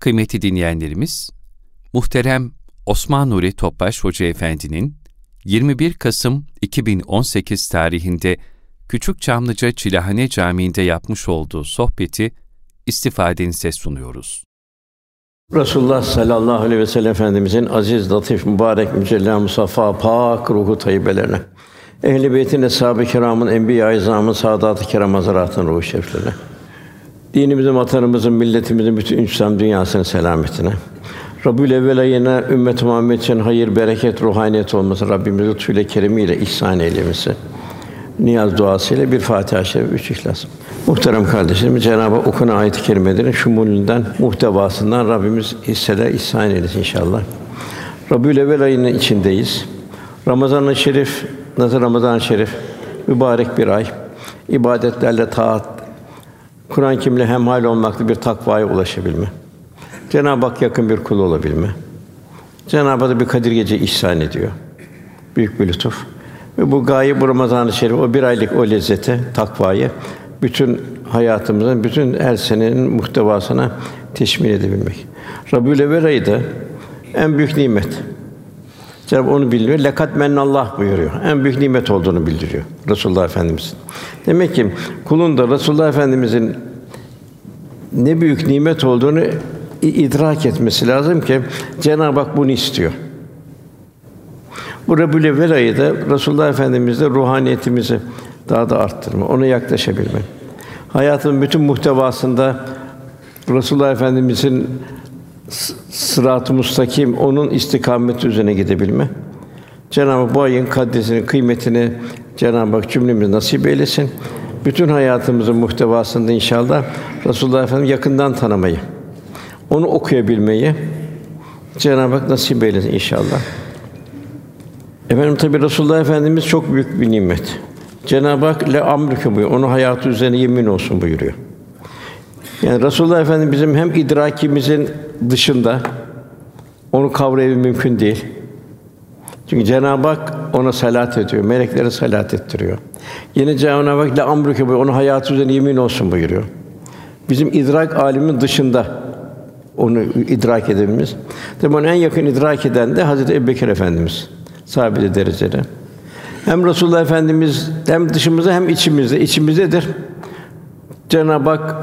Kıymetli dinleyenlerimiz, muhterem Osman Nuri Topbaş Hoca Efendi'nin 21 Kasım 2018 tarihinde Küçük Çamlıca Çilahane Camii'nde yapmış olduğu sohbeti istifadenize sunuyoruz. Resulullah sallallahu aleyhi ve sellem Efendimizin aziz, latif, mübarek, mücella, musaffa, pak ruhu tayyibelerine, ehl-i beytin, eshab-ı kiramın, enbiya-i izamın, saadat-ı kiram ruhu şeriflerine, dinimizin, vatanımızın, milletimizin bütün İslam dünyasının selametine, Rabbül evvel ayına ümmet Muhammed için hayır, bereket, ruhaniyet olması Rabbimiz lütfuyla keremiyle ihsan eylemesi. Niyaz duasıyla bir Fatiha-i Şerif, üç İhlas. Muhterem kardeşlerim, Cenab-ı Hak ayet-i kerimelerin şumulünden, muhtevasından Rabbimiz hisseler ihsan eylesin inşallah. Rabbül evvel ayının içindeyiz. Ramazan-ı Şerif, nasıl Ramazan-ı Şerif mübarek bir ay. İbadetlerle taat, Kur'an-ı Kerim'le hemhal olmakla bir takvaya ulaşabilme. Cenab-ı Hak yakın bir kul olabilme. Cenab-ı Hak da bir Kadir Gece ihsan ediyor. Büyük bir lütuf. Ve bu gaye bu Ramazan-ı Şerif o bir aylık o lezzete, takvayı bütün hayatımızın bütün her senenin muhtevasına teşmil edebilmek. Rabiül Evvel ayı da en büyük nimet. Cenab-ı onu bildiriyor. Lekat mennallah buyuruyor. En büyük nimet olduğunu bildiriyor Resulullah Efendimiz. Demek ki kulun da Resulullah Efendimizin ne büyük nimet olduğunu idrak etmesi lazım ki Cenab-ı Hak bunu istiyor. Bu Rabiül Evvel ayı da Resulullah Efendimiz'de ruhaniyetimizi daha da arttırma, ona yaklaşabilme. Hayatın bütün muhtevasında Resulullah Efendimizin sırat-ı müstakim onun istikameti üzerine gidebilme. Cenab-ı Hak bu ayın kaddesini, kıymetini Cenab-ı Hak cümlemiz nasip eylesin. Bütün hayatımızın muhtevasında inşallah Resulullah Efendimiz yakından tanımayı, onu okuyabilmeyi Cenab-ı Hak nasip eylesin inşallah. Efendim tabi Resulullah Efendimiz çok büyük bir nimet. Cenab-ı Hak le amrike buyuruyor. Onu hayatı üzerine yemin olsun buyuruyor. Yani Resulullah Efendimiz bizim hem idrakimizin dışında onu kavrayabilmek mümkün değil. Çünkü Cenab-ı Hak ona salat ediyor, meleklere salat ettiriyor. Yine Cenab-ı Hak le amrike buyuruyor. Onu hayatı üzerine yemin olsun buyuruyor. Bizim idrak alimin dışında onu idrak edebilmemiz. Tabii onu en yakın idrak eden de Hazreti Ebubekir Efendimiz sahibi derecede. Hem Resulullah Efendimiz hem dışımızda hem içimizde, içimizdedir. Cenab-ı Hak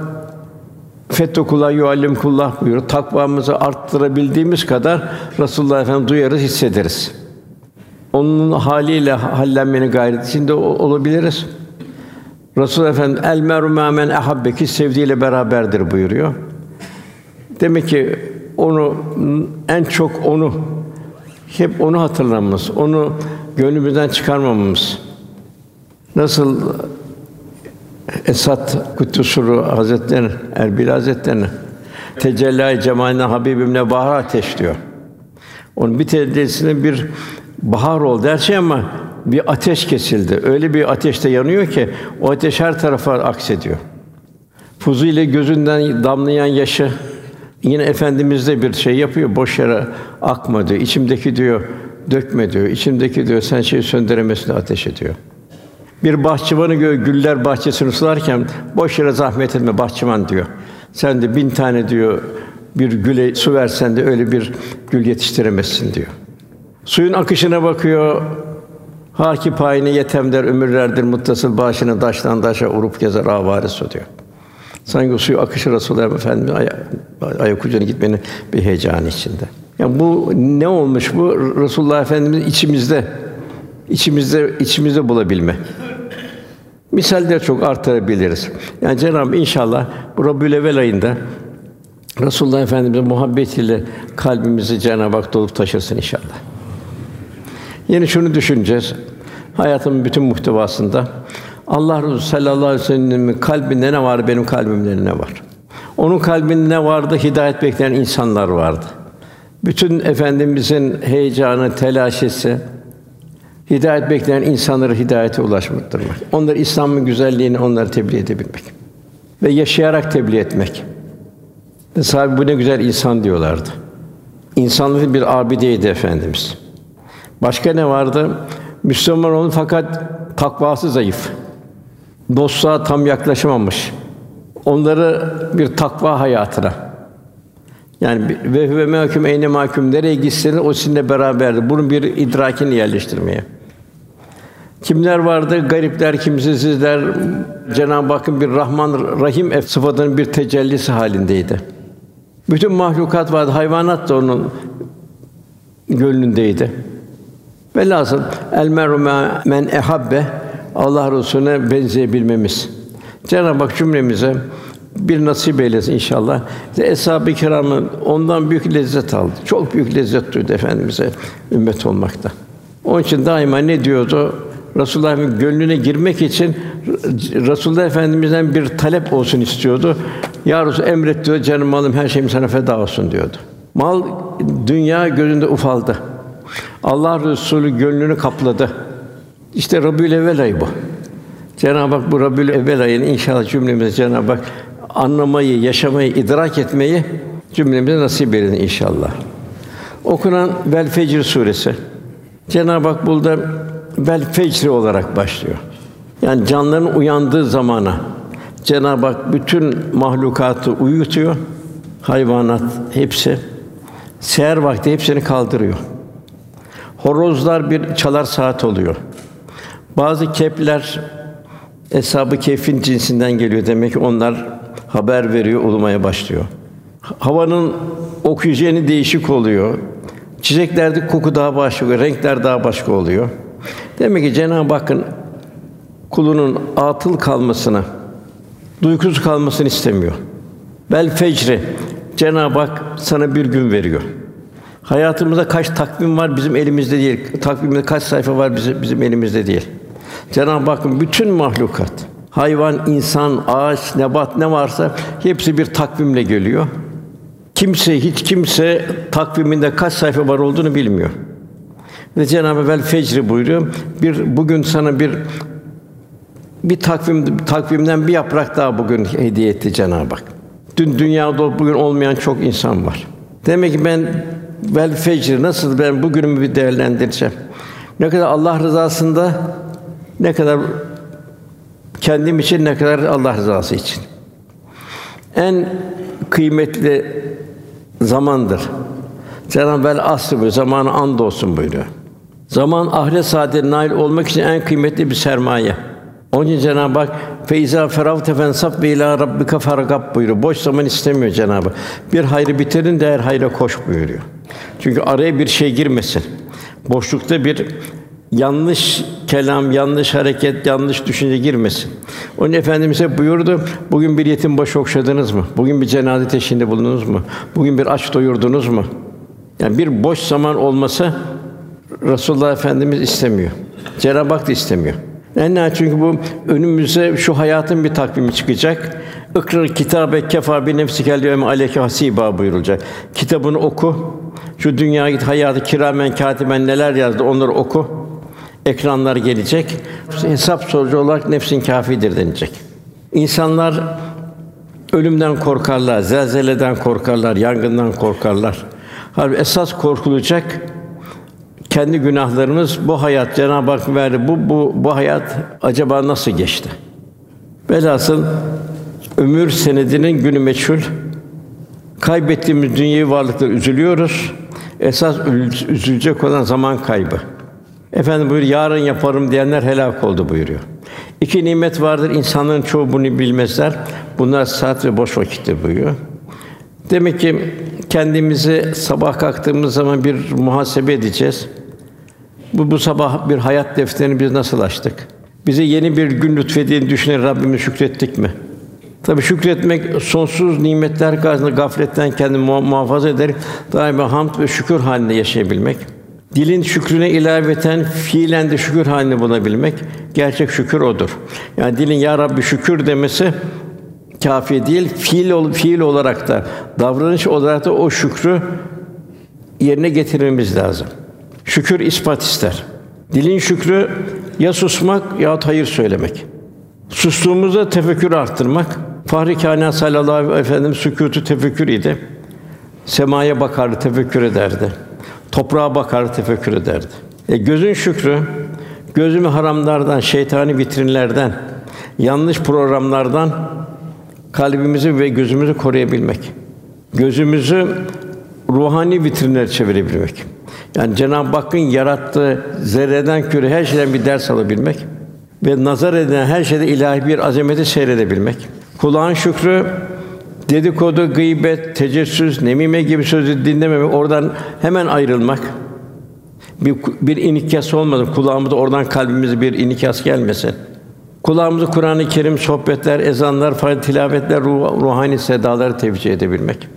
Fettekullah yuallim kullah buyuruyor. Takvamızı arttırabildiğimiz kadar Resulullah Efendimiz duyarız, hissederiz. Onun haliyle hallenmenin gayreti içinde olabiliriz. Resulullah Efendimiz el meru men ehabbeki sevdiğiyle beraberdir buyuruyor. Demek ki onu en çok onu hep onu hatırlamamız, onu gönlümüzden çıkarmamamız. Nasıl Esat Kuddusuru Hazretleri, Erbil Hazretleri tecelli cemaline Habibimle bahar ateş diyor. Onun bir tecellisinde bir bahar oldu her şey ama bir ateş kesildi. Öyle bir ateşte yanıyor ki o ateş her tarafa aksediyor. ile gözünden damlayan yaşı Yine efendimiz de bir şey yapıyor, boş yere akma diyor. İçimdeki diyor, dökme diyor. İçimdeki diyor, sen şeyi söndüremezsin ateş ediyor. Bir bahçıvanı gör, güller bahçesini sularken boş yere zahmet etme bahçıvan diyor. Sen de bin tane diyor bir güle su versen de öyle bir gül yetiştiremezsin diyor. Suyun akışına bakıyor. Haki payını yetem der, ömürlerdir muttasıl başını taştan taşa urup gezer avare su diyor. Sanki suyu akışı Resulullah Efendimiz ay ayak ucuna gitmenin bir heyecanı içinde. Yani bu ne olmuş bu Resulullah Efendimiz içimizde içimizde içimizde bulabilme. Misaller çok artırabiliriz. Yani Cenab-ı inşallah bu Rabbül ayında Resulullah Efendimiz'in muhabbetiyle kalbimizi Cenab-ı Hak dolup taşırsın inşallah. Yine şunu düşüneceğiz. Hayatımın bütün muhtevasında Allah Resulü sallallahu aleyhi ve sellem'in kalbinde ne var, benim kalbimde ne var? Onun kalbinde ne vardı? Hidayet bekleyen insanlar vardı. Bütün efendimizin heyecanı, telaşesi, hidayet bekleyen insanları hidayete ulaştırmak. Onlar İslam'ın güzelliğini onlara tebliğ edebilmek ve yaşayarak tebliğ etmek. Ve sahibi bu ne güzel insan diyorlardı. İnsanlık bir abideydi efendimiz. Başka ne vardı? Müslüman olun fakat takvası zayıf dostluğa tam yaklaşamamış. Onları bir takva hayatına, Yani ve huve mahkum eyne mahkum nereye gitseniz o sizinle beraberdir. Bunun bir idrakini yerleştirmeye. Kimler vardı? Garipler, kimsesizler. Cenab-ı Hakk'ın bir Rahman Rahim sıfatının bir tecellisi halindeydi. Bütün mahlukat vardı. Hayvanat da onun gönlündeydi. Velhasıl el meru men ehabbe Allah Resulüne benzeyebilmemiz. Cenab-ı Hak cümlemize bir nasip eylesin inşallah. Eshab-ı Kiram'ın ondan büyük lezzet aldı. Çok büyük lezzet duydu efendimize ümmet olmakta. Onun için daima ne diyordu? Resulullah'ın gönlüne girmek için Resulullah Efendimiz'den bir talep olsun istiyordu. Ya Resul emret diyor, canım malım her şeyim sana feda olsun diyordu. Mal dünya gözünde ufaldı. Allah Resulü gönlünü kapladı. İşte Rabiül Evvel ayı bu. Cenab-ı Hak bu Rabiül Evvel ayını inşallah cümlemize Cenab-ı Hak anlamayı, yaşamayı, idrak etmeyi cümlemize nasip eylesin inşallah. Okunan Vel Fecr suresi. Cenab-ı Hak burada Vel Fecr olarak başlıyor. Yani canların uyandığı zamana Cenab-ı Hak bütün mahlukatı uyutuyor. Hayvanat hepsi seher vakti hepsini kaldırıyor. Horozlar bir çalar saat oluyor. Bazı kepler Eshab-ı cinsinden geliyor demek ki onlar haber veriyor, ulumaya başlıyor. Havanın oksijeni değişik oluyor. Çiçeklerde koku daha başka, renkler daha başka oluyor. Demek ki Cenab-ı Hakk'ın kulunun atıl kalmasını, duygusuz kalmasını istemiyor. Bel fecri Cenab-ı Hak sana bir gün veriyor. Hayatımızda kaç takvim var bizim elimizde değil. Takvimde kaç sayfa var bizim, bizim elimizde değil. Cenab-ı Hakk'ın bütün mahlukat, hayvan, insan, ağaç, nebat ne varsa hepsi bir takvimle geliyor. Kimse hiç kimse takviminde kaç sayfa var olduğunu bilmiyor. Ve Cenab-ı Hak fecri buyuruyor. Bir bugün sana bir bir takvim takvimden bir yaprak daha bugün hediye etti Cenab-ı Hak. Dün dünyada olup bugün olmayan çok insan var. Demek ki ben vel fecr nasıl ben bugünümü bir değerlendireceğim. Ne kadar Allah rızasında ne kadar kendim için ne kadar Allah rızası için. En kıymetli zamandır. Cenab-ı Hak asr buyuruyor, zamanı and olsun buyuruyor. Zaman ahiret saadetine nail olmak için en kıymetli bir sermaye. Onun için Cenab-ı Hak feiza feravte fensab ve ila rabbika fargab buyuruyor. Boş zaman istemiyor Cenab-ı Hak. Bir hayrı bitirin de her hayra koş buyuruyor. Çünkü araya bir şey girmesin. Boşlukta bir yanlış kelam, yanlış hareket, yanlış düşünce girmesin. Onun Efendimiz hep buyurdu, bugün bir yetim başı okşadınız mı? Bugün bir cenaze teşhinde bulundunuz mu? Bugün bir aç doyurdunuz mu? Yani bir boş zaman olmasa Resulullah Efendimiz istemiyor. Cenab-ı Hak da istemiyor. Enna çünkü bu önümüze şu hayatın bir takvimi çıkacak. İkrar kitabe kefa bi nefsikel yevme aleyke hasiba buyurulacak. Kitabını oku. Şu dünya git hayatı kiramen katiben neler yazdı onları oku. Ekranlar gelecek. Hesap sorucu olarak nefsin kafidir denilecek. İnsanlar ölümden korkarlar, zelzeleden korkarlar, yangından korkarlar. Halbuki esas korkulacak kendi günahlarımız bu hayat Cenab-ı Hak verdi. Bu bu bu hayat acaba nasıl geçti? Velhasıl ömür senedinin günü meçhul. Kaybettiğimiz dünyevi varlıkları üzülüyoruz. Esas ül- üzülecek olan zaman kaybı. Efendim buyur yarın yaparım diyenler helak oldu buyuruyor. İki nimet vardır. insanların çoğu bunu bilmezler. Bunlar saat ve boş vakittir buyuruyor. Demek ki kendimizi sabah kalktığımız zaman bir muhasebe edeceğiz. Bu, bu sabah bir hayat defterini biz nasıl açtık? Bize yeni bir gün lütfediğini düşünerek Rabbimize şükrettik mi? Tabii şükretmek sonsuz nimetler karşısında gafletten kendini muha- muhafaza ederek daima hamd ve şükür halinde yaşayabilmek. Dilin şükrüne ilaveten fiilen de şükür halini bulabilmek. Gerçek şükür odur. Yani dilin ya Rabbi şükür demesi kafi değil, fiil ol, fiil olarak da davranış olarak da o şükrü yerine getirmemiz lazım. Şükür ispat ister. Dilin şükrü ya susmak ya hayır söylemek. Sustuğumuzda tefekkür arttırmak. Fahri Kâinat sallallahu aleyhi ve sellem sükûtu tefekkür idi. Semaya bakardı, tefekkür ederdi. Toprağa bakardı, tefekkür ederdi. E, gözün şükrü, gözümü haramlardan, şeytani vitrinlerden, yanlış programlardan kalbimizi ve gözümüzü koruyabilmek. Gözümüzü ruhani vitrinler çevirebilmek. Yani Cenab-ı Hakk'ın yarattığı zerreden küre her şeyden bir ders alabilmek ve nazar edilen her şeyde ilahi bir azameti seyredebilmek. Kulağın şükrü dedikodu, gıybet, tecessüs, nemime gibi sözü dinlememek, oradan hemen ayrılmak. Bir, bir inikas olmadı. Kulağımıza oradan kalbimize bir inikas gelmesin. Kulağımızı Kur'an-ı Kerim sohbetler, ezanlar, faydalı tilavetler, ruh, ruhani sedaları tevcih edebilmek.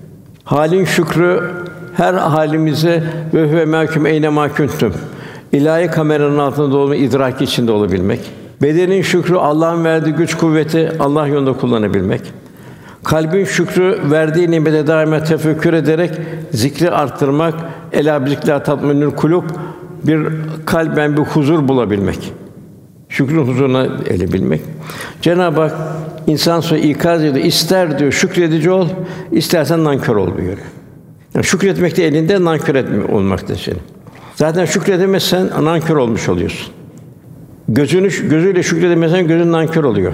Halin şükrü her halimize ve huve mahkum eyne mahkuntum. İlahi kameranın altında olma idrak içinde olabilmek. Bedenin şükrü Allah'ın verdiği güç kuvveti Allah yolunda kullanabilmek. Kalbin şükrü verdiği nimete daima tefekkür ederek zikri arttırmak, ela bizikla tatminül kulub bir kalben bir huzur bulabilmek. Şükrün huzuruna erebilmek. Cenab-ı Hak insan sonra ikaz ediyor. İster diyor şükredici ol, istersen nankör ol buyuruyor. Yani şükretmek de elinde, nankör etme olmak da senin. Zaten şükredemezsen nankör olmuş oluyorsun. Gözünü gözüyle şükredemezsen gözün nankör oluyor.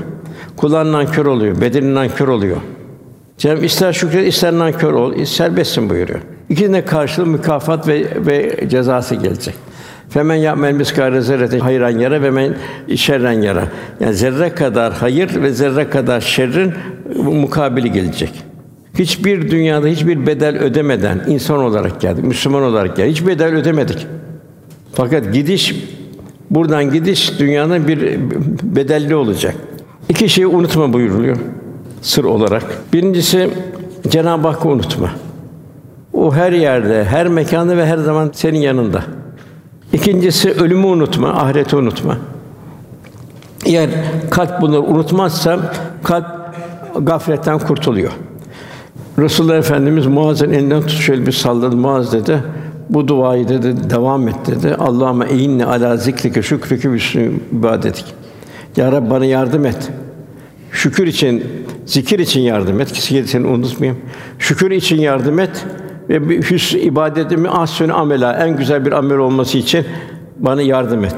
Kulağın nankör oluyor, bedenin nankör oluyor. Cenab-ı ister şükret, ister nankör ol, serbestsin buyuruyor. İkisine karşılığı mükafat ve ve cezası gelecek. Femen ya'mel miskâle zerrete hayran yara ve men şerren yara. Yani zerre kadar hayır ve zerre kadar şerrin mukabili gelecek. Hiçbir dünyada hiçbir bedel ödemeden insan olarak geldik, Müslüman olarak geldik. Hiç bedel ödemedik. Fakat gidiş buradan gidiş dünyanın bir bedelli olacak. İki şeyi unutma buyuruluyor sır olarak. Birincisi Cenab-ı Hakk'ı unutma. O her yerde, her mekanda ve her zaman senin yanında. İkincisi ölümü unutma, ahireti unutma. Eğer kalp bunları unutmazsa kalp gafletten kurtuluyor. Resulullah Efendimiz Muaz'ın elinden tut şöyle bir salladı. Muaz dedi, bu duayı dedi devam et dedi. Allahümme eyyinni ala zikrike şükrike ve ibadetik. Ya Rabbi bana yardım et. Şükür için, zikir için yardım et. Ki seni unutmayayım. Şükür için yardım et ve bir hüs ibadetimi ahsün amela en güzel bir amel olması için bana yardım et.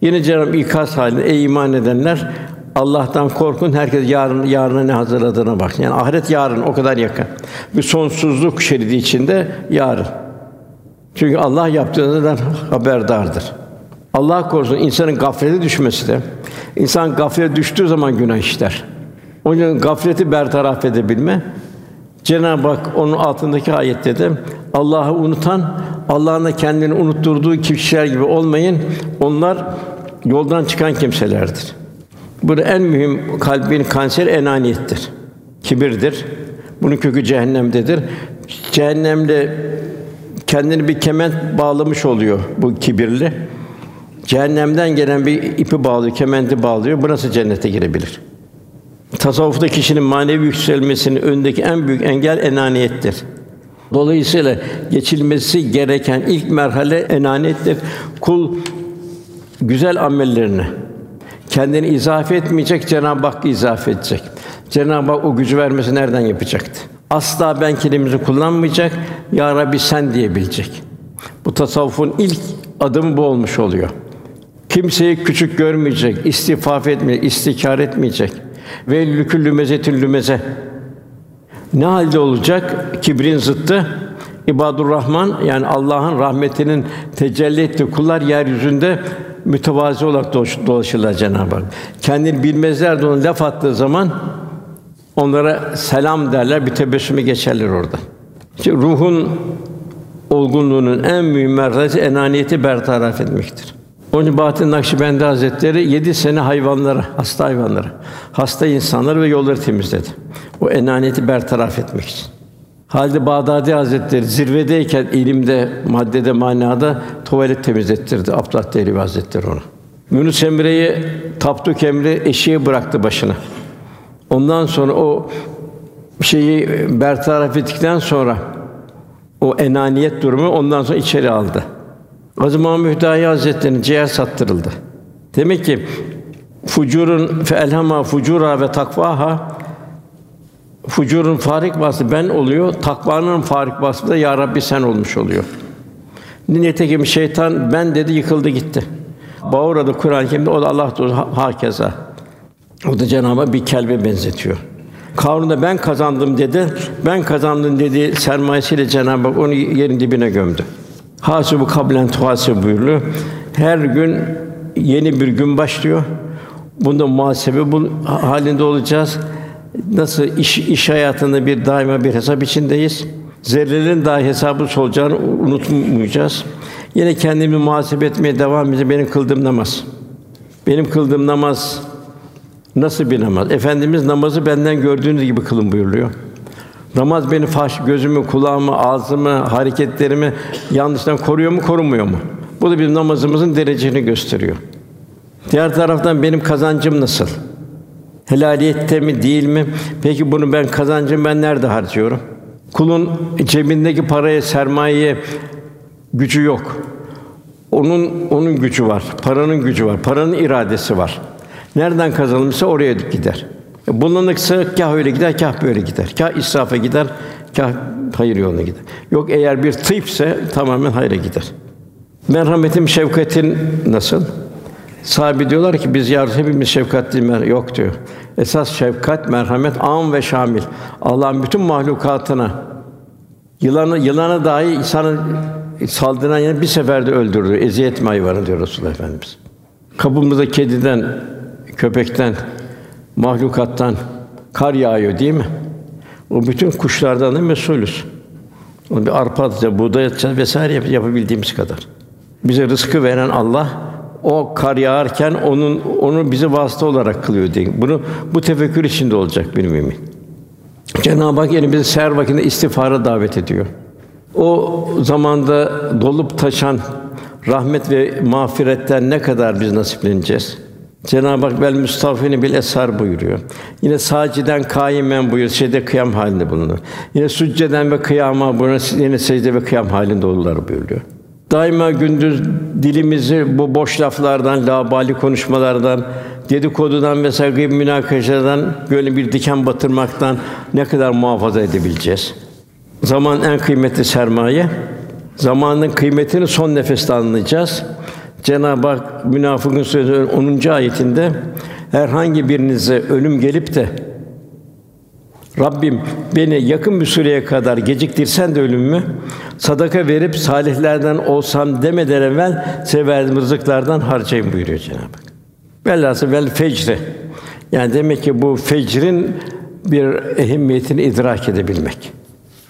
Yine Cenab-ı ikaz halinde ey iman edenler Allah'tan korkun. Herkes yarın yarına ne hazırladığına bak. Yani ahiret yarın o kadar yakın. Bir sonsuzluk şeridi içinde yarın. Çünkü Allah yaptığından haberdardır. Allah korusun insanın gaflete düşmesi de insan gaflete düştüğü zaman günah işler. O yüzden gafleti bertaraf edebilme Cenab-ı Hak onun altındaki ayette de Allah'ı unutan, Allah'ın da kendini unutturduğu kişiler gibi olmayın. Onlar yoldan çıkan kimselerdir. Burada en mühim kalbin kanser enaniyettir. Kibirdir. Bunun kökü cehennemdedir. Cehennemde kendini bir kement bağlamış oluyor bu kibirli. Cehennemden gelen bir ipi bağlıyor, kementi bağlıyor. Bu nasıl cennete girebilir? Tasavvufta kişinin manevi yükselmesinin önündeki en büyük engel enaniyettir. Dolayısıyla geçilmesi gereken ilk merhale enaniyettir. Kul güzel amellerini kendini izafe etmeyecek, Cenab-ı Hakk'ı izafe edecek. Cenab-ı Hak o gücü vermesi nereden yapacaktı? Asla ben kelimemizi kullanmayacak, Ya Rabbi sen diyebilecek. Bu tasavvufun ilk adımı bu olmuş oluyor. Kimseyi küçük görmeyecek, istifaf etmeyecek, istikar etmeyecek. Ve lüküllü mezetin lümeze. Ne halde olacak? Kibrin zıttı. İbadur Rahman yani Allah'ın rahmetinin tecelli ettiği kullar yeryüzünde mütevazi olarak dolaşırlar Cenab-ı Hak. Kendini bilmezler de ona laf attığı zaman onlara selam derler, bir tebessümü geçerler orada. İşte ruhun olgunluğunun en mühim mertebesi enaniyeti bertaraf etmektir. Onun için Bahattin Nakşibendi Hazretleri yedi sene hayvanlara, hasta hayvanlara, hasta insanları ve yolları temizledi. O enaniyeti bertaraf etmek için. Halde Bağdadi Hazretleri zirvedeyken ilimde, maddede, manada tuvalet temizlettirdi Abdullah Dehlevi Hazretleri onu. Yunus Emre'yi Tapduk Emre eşeğe bıraktı başına. Ondan sonra o şeyi bertaraf ettikten sonra o enaniyet durumu ondan sonra içeri aldı. Gazi Mahmud Hüdayi Hazretleri'nin ciğer sattırıldı. Demek ki fucurun fe elhama fucura ve takvaha fucurun farik vasfı ben oluyor, takvanın farik vasfı da ya Rabbi sen olmuş oluyor. Nitekim şeytan ben dedi yıkıldı gitti. Bağırdı Kur'an-ı o da Allah dostu hakeza. O da Cenabı bir kelbe benzetiyor. Karun ben kazandım dedi. Ben kazandım dedi sermayesiyle Cenab-ı Hak onu yerin dibine gömdü. Hasibu kablen tuhasib buyuruyor. Her gün yeni bir gün başlıyor. Bunda muhasebe bu halinde olacağız. Nasıl iş, iş hayatında bir daima bir hesap içindeyiz. Zerrelerin dahi hesabı olacağını unutmayacağız. Yine kendimi muhasebe etmeye devam edeceğim. Benim kıldığım namaz. Benim kıldığım namaz nasıl bir namaz? Efendimiz namazı benden gördüğünüz gibi kılın buyuruyor. Namaz beni faş, gözümü, kulağımı, ağzımı, hareketlerimi yanlıştan koruyor mu, korumuyor mu? Bu da bizim namazımızın derecesini gösteriyor. Diğer taraftan benim kazancım nasıl? Helaliyette mi, değil mi? Peki bunu ben kazancım ben nerede harcıyorum? Kulun cebindeki paraya, sermayeye gücü yok. Onun onun gücü var. Paranın gücü var. Paranın iradesi var. Nereden kazanılmışsa oraya gider. Bulanıksa kâh öyle gider, kâh böyle gider. Kâh israfa gider, kâh hayır yoluna gider. Yok eğer bir tıpse tamamen hayra gider. Merhametim, şefkatin nasıl? Sahibi diyorlar ki biz yarın hepimiz şefkatli mer yok diyor. Esas şefkat, merhamet am ve şamil. Allah'ın bütün mahlukatına yılanı yılana dahi insanı saldıran yani bir seferde öldürdü. Eziyet mi hayvanı diyor Resulullah Efendimiz. Kapımızda kediden, köpekten, mahlukattan kar yağıyor değil mi? O bütün kuşlardan da mesulüz. Onu bir arpa atacağız, buğday atacağız vesaire yap- yapabildiğimiz kadar. Bize rızkı veren Allah o kar yağarken onun onu bize vasıta olarak kılıyor diye. Bunu bu tefekkür içinde olacak bir mümin. Cenab-ı Hak yine bizi seher vaktinde istiğfara davet ediyor. O zamanda dolup taşan rahmet ve mağfiretten ne kadar biz nasipleneceğiz? Cenab-ı Hak vel müstafini bil esar buyuruyor. Yine saciden kaimen buyuruyor. Secde kıyam halinde bulunur. Yine sücceden ve kıyama buyuruyor. Yine secde ve kıyam halinde olurlar buyuruyor. Daima gündüz dilimizi bu boş laflardan, labali konuşmalardan, dedikodudan ve saygı münakaşadan böyle bir diken batırmaktan ne kadar muhafaza edebileceğiz? Zaman en kıymetli sermaye. Zamanın kıymetini son nefeste anlayacağız. Cenab-ı Hak münafıkın sözü 10. ayetinde herhangi birinize ölüm gelip de Rabbim beni yakın bir süreye kadar geciktirsen de ölümümü sadaka verip salihlerden olsam demeden evvel severdim rızıklardan harcayın buyuruyor Cenab-ı Hak. Velhâsıl vel fecre. Yani demek ki bu fecrin bir ehemmiyetini idrak edebilmek.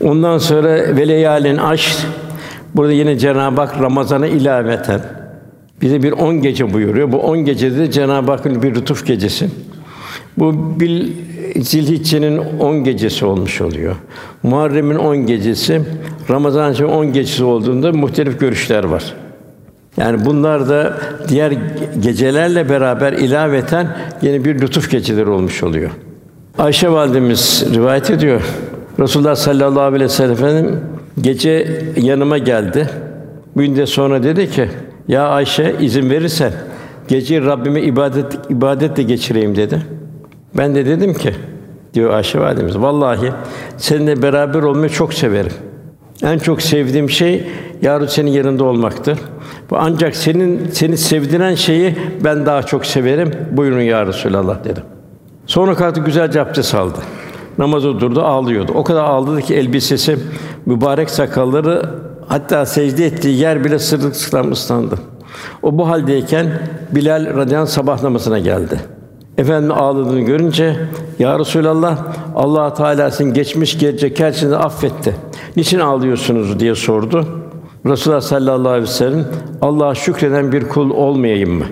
Ondan sonra veleyalin aş burada yine Cenab-ı Hak Ramazan'a ilaveten bize bir on gece buyuruyor. Bu on gecede de Cenab-ı Hakk'ın bir lütuf gecesi. Bu bil Zilhicce'nin on gecesi olmuş oluyor. Muharrem'in on gecesi, Ramazan-ı on gecesi olduğunda muhtelif görüşler var. Yani bunlar da diğer gecelerle beraber ilaveten yeni bir lütuf geceleri olmuş oluyor. Ayşe validemiz rivayet ediyor. Resulullah sallallahu aleyhi ve sellem Efendim gece yanıma geldi. Bir gün de sonra dedi ki: "Ya Ayşe izin verirsen geceyi Rabbime ibadet ibadetle geçireyim." dedi. Ben de dedim ki diyor Ayşe validemiz vallahi seninle beraber olmayı çok severim. En çok sevdiğim şey yarın senin yanında olmaktır. Bu ancak senin seni sevdiren şeyi ben daha çok severim. Buyurun ya Resulallah dedim. Sonra kalktı güzelce abdest aldı. Namazı durdu, ağlıyordu. O kadar ağladı ki elbisesi, mübarek sakalları hatta secde ettiği yer bile sırılsıklam ıslandı. O bu haldeyken Bilal radıyallahu sabah namazına geldi. Efendim ağladığını görünce ya Resulallah Allah Teala sizin geçmiş gelecek her şeyinizi affetti. Niçin ağlıyorsunuz diye sordu. Resulullah sallallahu aleyhi ve sellem Allah'a şükreden bir kul olmayayım mı?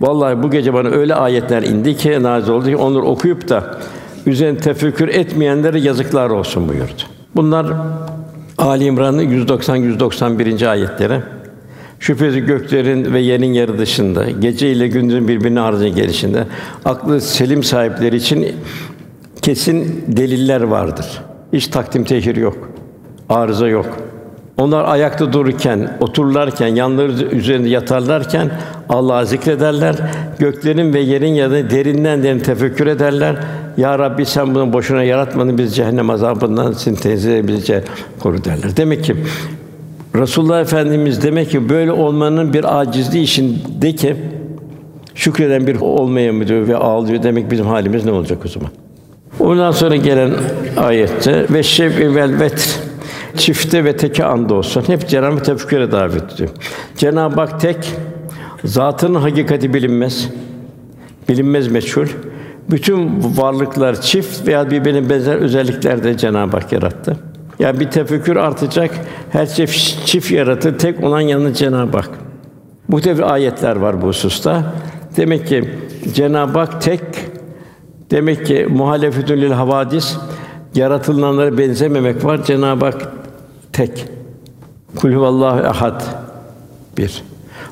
Vallahi bu gece bana öyle ayetler indi ki nazil oldu ki onları okuyup da üzerine tefekkür etmeyenlere yazıklar olsun buyurdu. Bunlar Ali İmran'ın 190 191. ayetleri. Şüphesiz göklerin ve yerin yarı dışında, gece ile gündüzün birbirine ardıcı gelişinde aklı selim sahipleri için kesin deliller vardır. Hiç takdim tehir yok. Arıza yok. Onlar ayakta dururken, otururlarken, yanları üzerinde yatarlarken Allah'ı zikrederler. Göklerin ve yerin ya da derinden derin tefekkür ederler. Ya Rabbi sen bunu boşuna yaratmadın biz cehennem azabından seni tenzih bizi koru derler. Demek ki Resulullah Efendimiz demek ki böyle olmanın bir acizliği içinde ki şükreden bir olmaya mı diyor ve ağlıyor demek bizim halimiz ne olacak o zaman? Ondan sonra gelen ayette ve şef vel vetr çifte ve teke anda olsun. Hep Cenab-ı tefekküre davet ediyor. Cenab-ı Hak tek, zatının hakikati bilinmez. Bilinmez meçhul. Bütün varlıklar çift veya birbirine benzer özelliklerde Cenab-ı Hak yarattı. Yani bir tefekkür artacak, her şey çift yaratır, tek olan yalnız Cenab-ı Hak. Bu tür ayetler var bu hususta. Demek ki Cenab-ı Hak tek, demek ki muhalefetül lil havadis, yaratılanlara benzememek var. Cenab-ı Hak tek. Kul huvallahu ehad. Bir.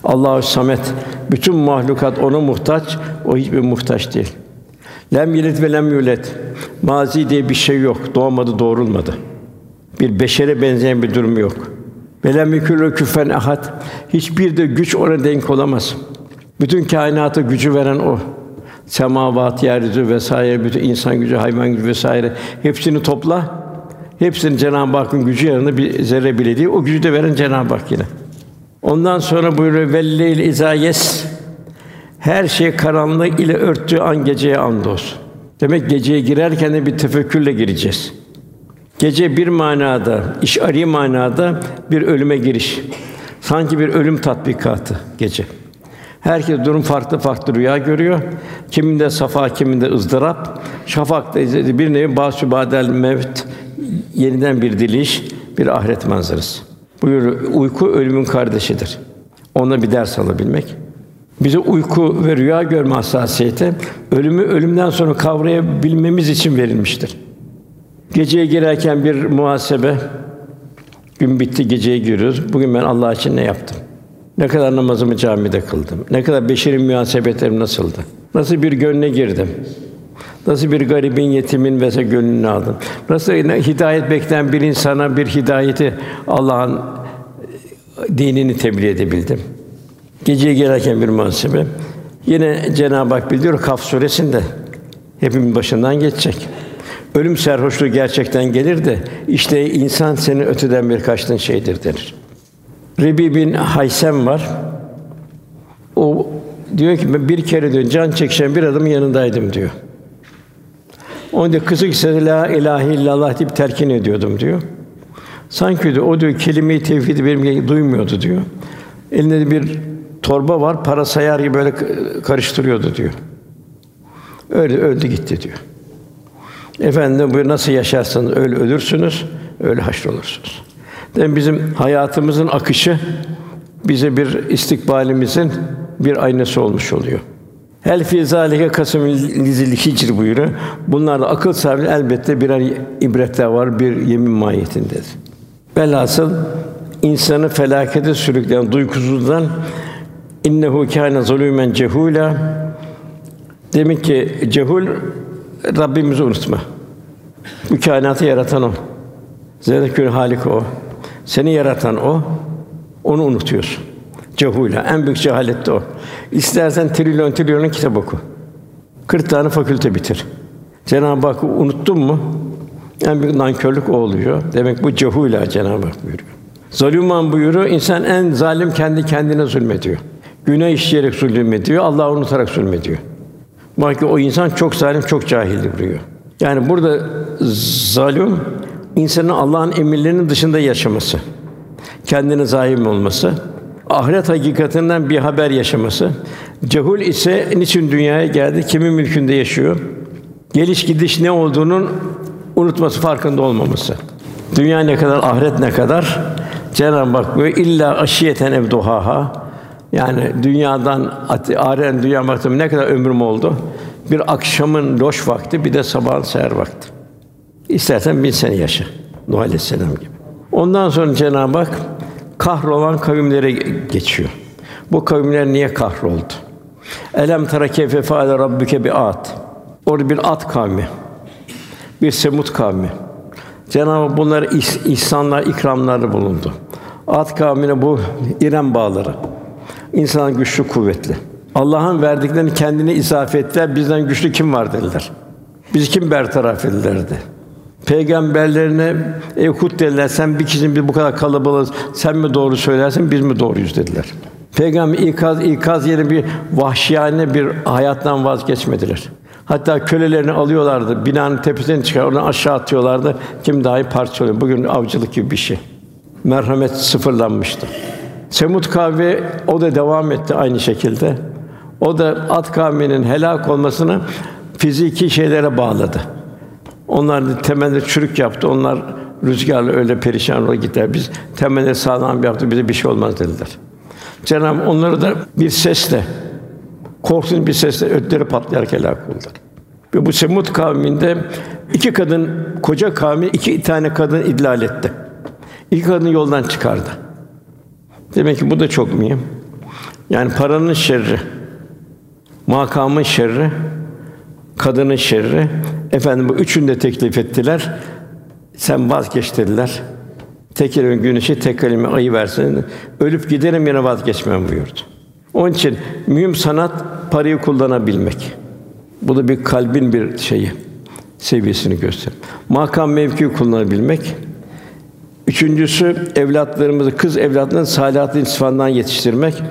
Allahu samet. Bütün mahlukat ona muhtaç, o hiçbir muhtaç değil. Lem yelit ve lem yulet. Mazi diye bir şey yok. Doğmadı, doğrulmadı. Bir beşere benzeyen bir durum yok. Velem yekûlü küfen ahad. Hiçbir de güç ona denk olamaz. Bütün kainatı gücü veren o. Semavat, yeryüzü vesaire, bütün insan gücü, hayvan gücü vesaire hepsini topla. Hepsinin Cenab-ı Hakk'ın gücü yanında bir zerre bile değil. O gücü de veren Cenab-ı Hak yine. Ondan sonra buyuruyor velleyl izayes her şey karanlık ile örttüğü an geceye andolsun. Demek geceye girerken de bir tefekkürle gireceğiz. Gece bir manada, işari manada bir ölüme giriş. Sanki bir ölüm tatbikatı gece. Herkes durum farklı farklı rüya görüyor. Kiminde safa, kiminde ızdırap. Şafakta bir nevi basübadel mevt yeniden bir diliş, bir ahiret manzarası. Buyur uyku ölümün kardeşidir. Ona bir ders alabilmek. Bize uyku ve rüya görme hassasiyeti ölümü ölümden sonra kavrayabilmemiz için verilmiştir. Geceye girerken bir muhasebe. Gün bitti, geceye giriyoruz. Bugün ben Allah için ne yaptım? Ne kadar namazımı camide kıldım? Ne kadar beşeri münasebetlerim nasıldı? Nasıl bir gönle girdim? Nasıl bir garibin, yetimin ve gönlünü aldım? Nasıl hidayet bekleyen bir insana bir hidayeti Allah'ın dinini tebliğ edebildim? Geceye girerken bir muhasebe. Yine Cenab-ı Hak bildiriyor Kaf suresinde hepimizin başından geçecek. Ölüm serhoşluğu gerçekten gelir de işte insan seni öteden bir kaçtığın şeydir denir. Rebi bin Haysem var. O diyor ki ben bir kere diyor can çekişen bir adamın yanındaydım diyor. Onun da kısık sesle la ilahe illallah deyip terkin ediyordum diyor. Sanki diyor, o diyor kelime-i tevhidi benim duymuyordu diyor. Elinde de bir torba var, para sayar gibi böyle karıştırıyordu diyor. Öyle öldü gitti diyor. Efendim bu nasıl yaşarsanız öyle ölürsünüz, öyle haşrolursunuz. Demek bizim hayatımızın akışı bize bir istikbalimizin bir aynası olmuş oluyor. Hel fi zalike kasım lizil hicr buyuruyor. Bunlarda akıl sahibi elbette birer ibretler var, bir yemin mahiyetindedir. Velhasıl insanı felakete sürükleyen duygusuzdan innehu kâne zulûmen cehûlâ Demek ki cehul Rabbimizi unutma. Bu kainatı yaratan o. Zerrekül Halik o. Seni yaratan o. Onu unutuyorsun. Cehula. En büyük cehalet de o. İstersen trilyon trilyonun kitap oku. 40 tane fakülte bitir. Cenab-ı Hakk'ı unuttun mu? En büyük nankörlük o oluyor. Demek bu cehula Cenab-ı Hak buyuruyor. Zalûman buyuruyor. İnsan en zalim kendi kendine zulmediyor. Günah işleyerek zulmediyor, Allah'ı unutarak zulmediyor. Bak ki o insan çok zalim, çok cahildir buyuruyor. Yani burada zalim insanın Allah'ın emirlerinin dışında yaşaması, kendine zalim olması, ahiret hakikatinden bir haber yaşaması. Cehul ise niçin dünyaya geldi, kimin mülkünde yaşıyor? Geliş gidiş ne olduğunun unutması, farkında olmaması. Dünya ne kadar, ahiret ne kadar? Cenab-ı Hak böyle illa aşiyeten evduhaha yani dünyadan aren dünya baktım ne kadar ömrüm oldu? Bir akşamın loş vakti, bir de sabahın seher vakti. İstersen bin sene yaşa. Nuh Aleyhisselam gibi. Ondan sonra Cenab-ı Hak kahrolan kavimlere geçiyor. Bu kavimler niye kahroldu? Elem tara keyfe faale rabbuke bi at. Orada bir at kavmi. Bir Semut kavmi. Cenab-ı Hak bunlara ihs- ihsanlar, ikramlarda bulundu. At kavmine bu İrem bağları. İnsan güçlü, kuvvetli. Allah'ın verdiklerini kendine izafe ettiler. Bizden güçlü kim var dediler. Biz kim bertaraf edilerdi. Peygamberlerine ey Hud dediler, sen bir kişinin biz bu kadar kalabalığız, sen mi doğru söylersin, biz mi doğruyuz dediler. Peygamber ikaz ikaz yerine bir vahşiyane bir hayattan vazgeçmediler. Hatta kölelerini alıyorlardı, binanın tepesine çıkar, oradan aşağı atıyorlardı. Kim dahi parçalıyor. Bugün avcılık gibi bir şey. Merhamet sıfırlanmıştı. Semut kavmi o da devam etti aynı şekilde. O da Ad kavminin helak olmasını fiziki şeylere bağladı. Onlar temelde çürük yaptı. Onlar rüzgarla öyle perişan olarak gittiler. Biz temelde sağlam yaptı. Bize bir şey olmaz dediler. Cenab-ı onları da bir sesle korkunç bir sesle ötleri patlayarak helak oldular. Ve bu Semut kavminde iki kadın, koca kavmi iki tane kadın idlal etti. İki kadın yoldan çıkardı. Demek ki bu da çok mühim. Yani paranın şerri, makamın şerri, kadının şerri. Efendim bu üçünü de teklif ettiler. Sen vazgeç dediler. Tek güneşi, tek elime ayı versin. Ölüp giderim yine vazgeçmem buyurdu. Onun için mühim sanat parayı kullanabilmek. Bu da bir kalbin bir şeyi, seviyesini gösterir. Makam mevki kullanabilmek. Üçüncüsü evlatlarımızı, kız evlatlarını salihat sıfatından yetiştirmek.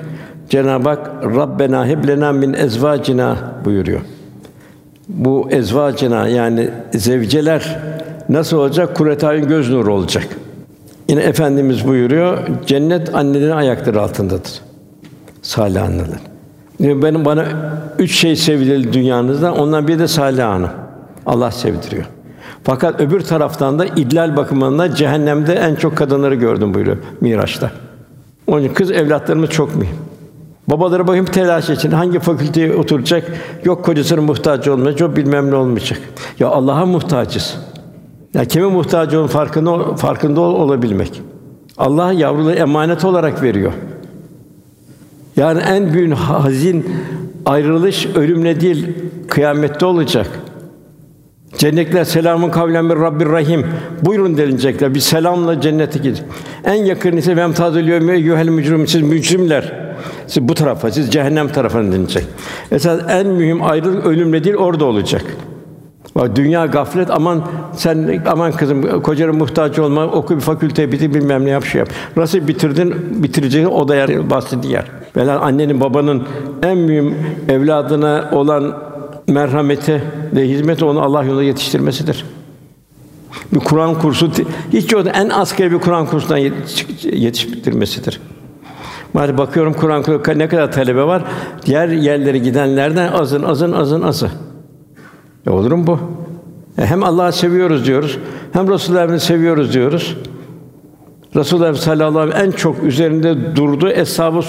Cenab-ı Hak Rabbena heb lena min ezvacina buyuruyor. Bu ezvacina yani zevceler nasıl olacak? Kuretayın göz nuru olacak. Yine efendimiz buyuruyor, cennet annelerin ayakları altındadır. Salih anneler. Yani benim bana üç şey sevdirildi dünyanızda. Ondan biri de Salih Hanım. Allah sevdiriyor. Fakat öbür taraftan da idlal bakımından cehennemde en çok kadınları gördüm buyuruyor Miraç'ta. Onun için kız evlatlarımız çok mühim. Babaları bakayım telaş için hangi fakülteye oturacak? Yok kocasının muhtaç olmayacak, yok bilmem ne olmayacak. Ya Allah'a muhtacız. Ya kime muhtaç olun farkında farkında ol, olabilmek. Allah yavruları emanet olarak veriyor. Yani en büyük hazin ayrılış ölümle değil kıyamette olacak. Cennetler selamun kavlen bir Rabbir Rahim. Buyurun denilecekler. Bir selamla cennete gidin. En yakın ise vem tadil yevme yuhel mücrim siz mücrimler. Siz bu tarafa, siz cehennem tarafına denilecek. Esas en mühim ayrılık ölümle değil orada olacak. Bak dünya gaflet aman sen aman kızım kocana muhtaç olma oku bir fakülte bitir bilmem ne yap şey yap. Nasıl bitirdin bitireceğin o da yer bahsi diğer. Velhâsıl annenin babanın en mühim evladına olan merhameti ve hizmeti onu Allah yolunda yetiştirmesidir. Bir Kur'an kursu hiç yoksa en asgari bir Kur'an kursundan yetiştirmesidir. Maalesef bakıyorum Kur'an kursu ne kadar talebe var. Diğer yerlere gidenlerden azın azın azın azı. E olur mu bu? E hem Allah'ı seviyoruz diyoruz, hem Resulullah'ı seviyoruz diyoruz. Resulullah sallallahu aleyhi ve sellem en çok üzerinde durduğu eshab-ı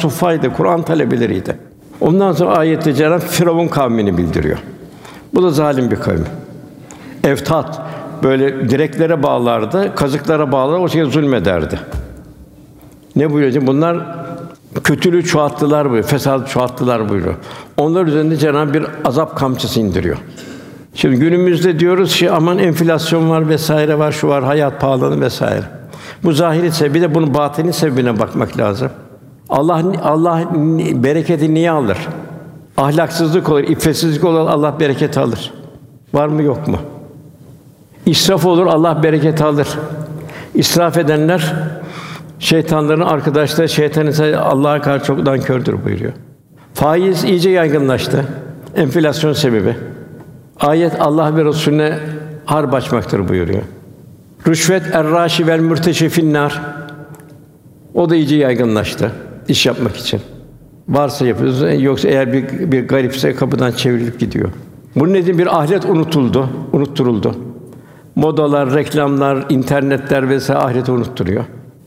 Kur'an talebeleriydi. Ondan sonra ayette Cenab Firavun kavmini bildiriyor. Bu da zalim bir kavim. Eftat böyle direklere bağlardı, kazıklara bağlar, o şekilde zulmederdi. Ne buyuruyor? Bunlar kötülüğü çoğalttılar buyuruyor, fesat çoğalttılar buyuruyor. Onlar üzerinde Cenab bir azap kamçısı indiriyor. Şimdi günümüzde diyoruz ki aman enflasyon var vesaire var, şu var, hayat pahalanı vesaire. Bu zahiri sebebi de bunun batini sebebine bakmak lazım. Allah Allah bereketi niye alır? Ahlaksızlık olur, iffetsizlik olur, Allah bereket alır. Var mı yok mu? İsraf olur, Allah bereket alır. İsraf edenler şeytanların arkadaşları, şeytan ise Allah'a karşı çoktan kördür buyuruyor. Faiz iyice yaygınlaştı. Enflasyon sebebi. Ayet Allah ve Resulüne harp açmaktır buyuruyor. Rüşvet erraşi vel mürteşifin nar. O da iyice yaygınlaştı iş yapmak için. Varsa yapıyoruz, yoksa eğer bir, bir garipse kapıdan çevrilip gidiyor. Bunun nedeni bir ahiret unutuldu, unutturuldu. Modalar, reklamlar, internetler vesaire ahireti unutturuyor.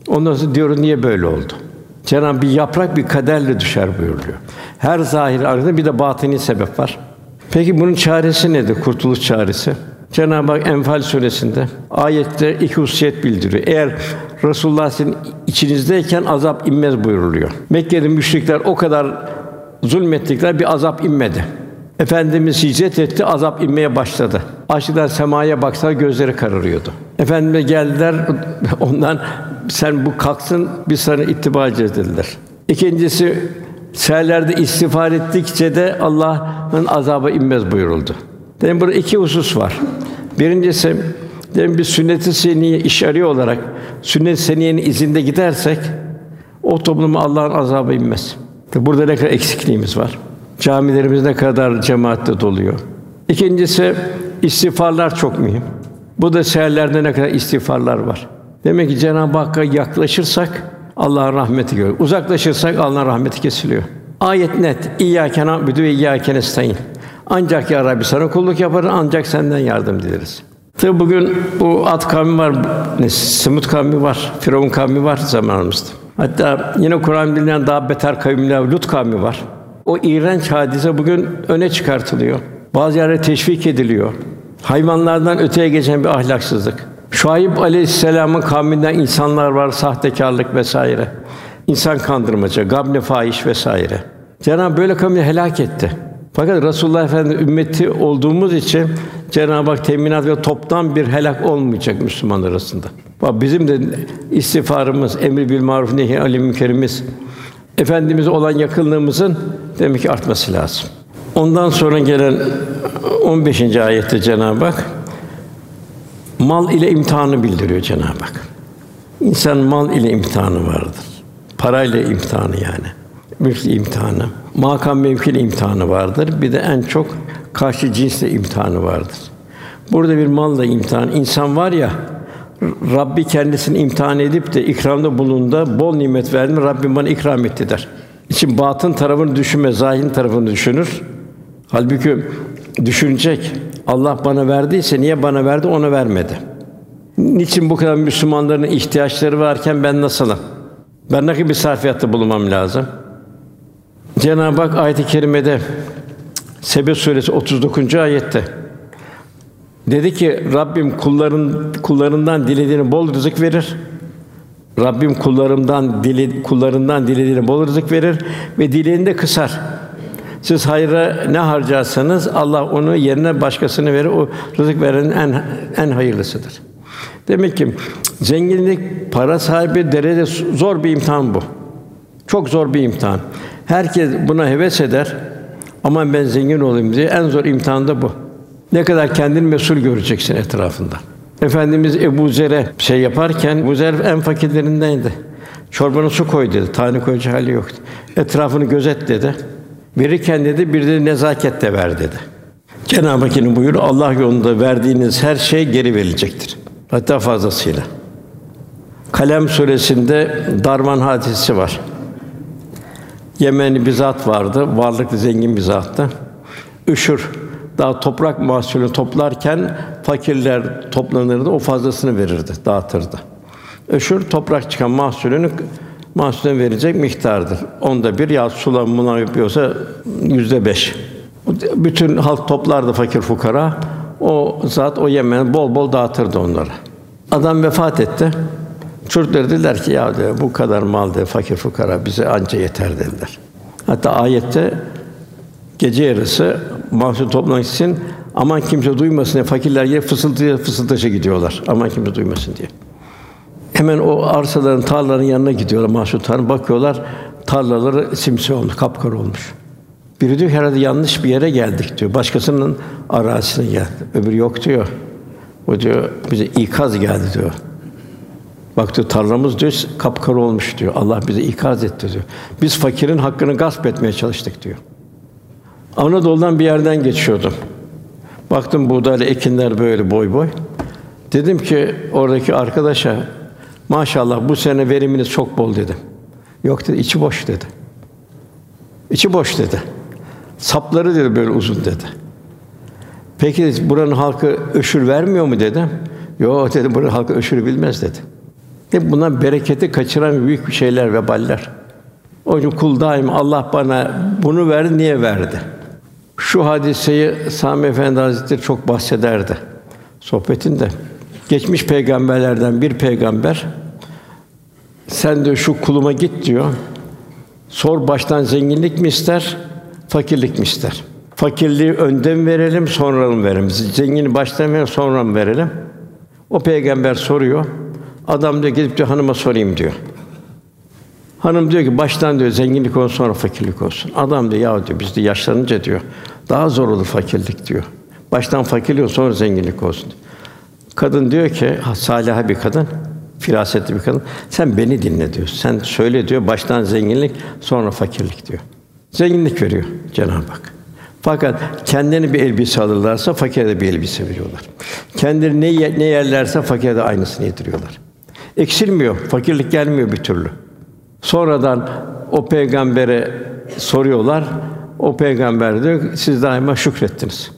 Ondan sonra diyoruz niye böyle oldu? Cenab-ı bir yaprak bir kaderle düşer buyuruyor. Her zahir arkasında bir de batini sebep var. Peki bunun çaresi nedir? Kurtuluş çaresi. Cenab-ı Hak Enfal suresinde ayette iki hususiyet bildiriyor. Eğer Resulullah sizin içinizdeyken azap inmez buyuruluyor. Mekke'de müşrikler o kadar zulmettikler bir azap inmedi. Efendimiz hicret etti, azap inmeye başladı. Açlıktan semaya baksa gözleri kararıyordu. Efendime geldiler, ondan sen bu kalksın, biz sana ittiba edeceğiz dediler. İkincisi, seherlerde istiğfar ettikçe de Allah'ın azabı inmez buyuruldu. Dedim burada iki husus var. Birincisi dedim bir sünnet-i seniye iş arıyor olarak sünnet-i seniyenin izinde gidersek o topluma Allah'ın azabı inmez. Burada ne kadar eksikliğimiz var. Camilerimiz ne kadar cemaatle doluyor. İkincisi istiğfarlar çok mühim. Bu da seherlerde ne kadar istiğfarlar var. Demek ki Cenab-ı Hakk'a yaklaşırsak Allah'ın rahmeti görür. Uzaklaşırsak Allah'ın rahmeti kesiliyor. Ayet net. İyyâke na'budu ve iyyâke nestaîn. Ancak ya Rabbi sana kulluk yaparız, ancak senden yardım dileriz. Tabi bugün bu Ad kavmi var, ne, Semud kavmi var, Firavun kavmi var zamanımızda. Hatta yine Kur'an bilinen daha beter kavimler Lut kavmi var. O iğrenç hadise bugün öne çıkartılıyor. Bazı yerlere teşvik ediliyor. Hayvanlardan öteye geçen bir ahlaksızlık. Şuayb Aleyhisselam'ın kavminden insanlar var, sahtekarlık vesaire. İnsan kandırmaca, gabne fahiş vesaire. Cenab-ı böyle kavmi helak etti. Fakat Resulullah Efendimiz ümmeti olduğumuz için Cenab-ı Hak teminat ve toptan bir helak olmayacak Müslümanlar arasında. Bak bizim de istiğfarımız, emri bil maruf nehi anil münkerimiz efendimize olan yakınlığımızın demek ki artması lazım. Ondan sonra gelen 15. ayette Cenab-ı Hak mal ile imtihanı bildiriyor Cenab-ı Hak. İnsan mal ile imtihanı vardır. Parayla imtihanı yani. Mülk imtihanı, makam mevki imtihanı vardır. Bir de en çok karşı cinsle imtihanı vardır. Burada bir malla imtihan. İnsan var ya Rabbi kendisini imtihan edip de ikramda bulunduğunda bol nimet verdi Rabbim bana ikram etti der. İçin batın tarafını düşünme, zahirin tarafını düşünür. Halbuki düşünecek. Allah bana verdiyse niye bana verdi, ona vermedi. Niçin bu kadar Müslümanların ihtiyaçları varken ben nasılım? Ben ne gibi sarfiyatta bulunmam lazım? Cenab-ı Hak ayet-i kerimede Sebe suresi 39. ayette dedi ki Rabbim kulların kullarından dilediğini bol rızık verir. Rabbim kullarımdan dili kullarından dilediğini bol rızık verir ve dileğini de kısar. Siz hayra ne harcarsanız Allah onu yerine başkasını verir. O rızık verenin en en hayırlısıdır. Demek ki zenginlik, para sahibi derece zor bir imtihan bu. Çok zor bir imtihan. Herkes buna heves eder. Aman ben zengin olayım diye en zor imtihan da bu. Ne kadar kendini mesul göreceksin etrafında. Efendimiz Ebu Zer'e şey yaparken Ebu Zer en fakirlerindendi. Çorbanı su koy dedi. Tane koyacak hali yoktu. Etrafını gözet dedi. Verirken dedi bir de nezaket de ver dedi. Cenab-ı Hakk'ın buyuru Allah yolunda verdiğiniz her şey geri verilecektir. Hatta fazlasıyla. Kalem suresinde Darman hadisi var. Yemenli bir zat vardı, varlıklı zengin bir zattı. Üşür, daha toprak mahsulünü toplarken fakirler toplanırdı, o fazlasını verirdi, dağıtırdı. Öşür toprak çıkan mahsulünü mahsulüne verecek miktardır. Onda bir ya sulamına yapıyorsa yüzde beş. Bütün halk toplardı fakir fukara. O zat o yemen bol bol dağıtırdı onlara. Adam vefat etti. Çocuklar dediler ki ya diyor, bu kadar mal de fakir fukara bize anca yeter dediler. Hatta ayette gece yarısı mahsul toplamak için aman kimse duymasın diye fakirler yer fısıltıya fısıldaşa gidiyorlar. Aman kimse duymasın diye. Hemen o arsaların, tarlaların yanına gidiyorlar mahsul tarla bakıyorlar tarlaları simsiyah olmuş, kapkara olmuş. Biri diyor herhalde yanlış bir yere geldik diyor. Başkasının arazisine geldi. Öbürü yok diyor. O diyor bize ikaz geldi diyor. Bak diyor tarlamız diyor kapkara olmuş diyor. Allah bize ikaz etti diyor. Biz fakirin hakkını gasp etmeye çalıştık diyor. Anadolu'dan bir yerden geçiyordum. Baktım buğdaylı ekinler böyle boy boy. Dedim ki oradaki arkadaşa maşallah bu sene veriminiz çok bol dedim. Yok dedi içi boş dedi. İçi boş dedi. Sapları dedi böyle uzun dedi. Peki buranın halkı öşür vermiyor mu dedim. Yok dedi buranın halkı öşürü bilmez dedi. Hep bunlar bereketi kaçıran büyük bir şeyler ve baller. O için kul daim Allah bana bunu verdi niye verdi? Şu hadiseyi Sami Efendi Hazretleri çok bahsederdi sohbetinde. Geçmiş peygamberlerden bir peygamber sen de şu kuluma git diyor. Sor baştan zenginlik mi ister, fakirlik mi ister? Fakirliği önden verelim, sonra mı verelim? Zengini baştan verelim, sonra mı verelim? O peygamber soruyor. Adam diyor gidip diyor hanıma sorayım diyor. Hanım diyor ki baştan diyor zenginlik olsun sonra fakirlik olsun. Adam diyor ya diyor biz de yaşlanınca diyor daha zor olur fakirlik diyor. Baştan fakirlik sonra zenginlik olsun. Kadın diyor ki salih bir kadın, firasetli bir kadın. Sen beni dinle diyor. Sen söyle diyor baştan zenginlik sonra fakirlik diyor. Zenginlik veriyor Cenab-ı Hak. Fakat kendine bir elbise alırlarsa fakire de bir elbise veriyorlar. Kendileri ne, ne yerlerse fakire de aynısını yediriyorlar. Eksilmiyor, fakirlik gelmiyor bir türlü. Sonradan o peygambere soruyorlar. O peygamber diyor siz daima şükrettiniz.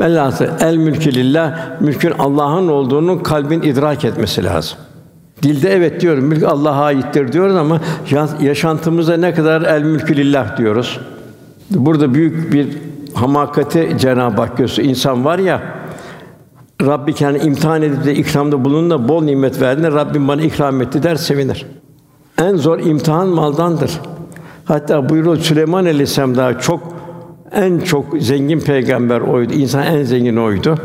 Velhâsıl el mülkü lillah, mülkün Allah'ın olduğunu kalbin idrak etmesi lazım. Dilde evet diyorum, mülk Allah'a aittir diyoruz ama ya- yaşantımızda ne kadar el mülkü lillah diyoruz. Burada büyük bir hamakati Cenab-ı Hak gösteriyor. İnsan var ya, Rabbi kendi imtihan edip de ikramda bulunun da bol nimet verdiğinde Rabbim bana ikram etti der sevinir. En zor imtihan maldandır. Hatta buyuruyor Süleyman Aleyhisselam daha çok en çok zengin peygamber oydu. İnsan en zengin oydu.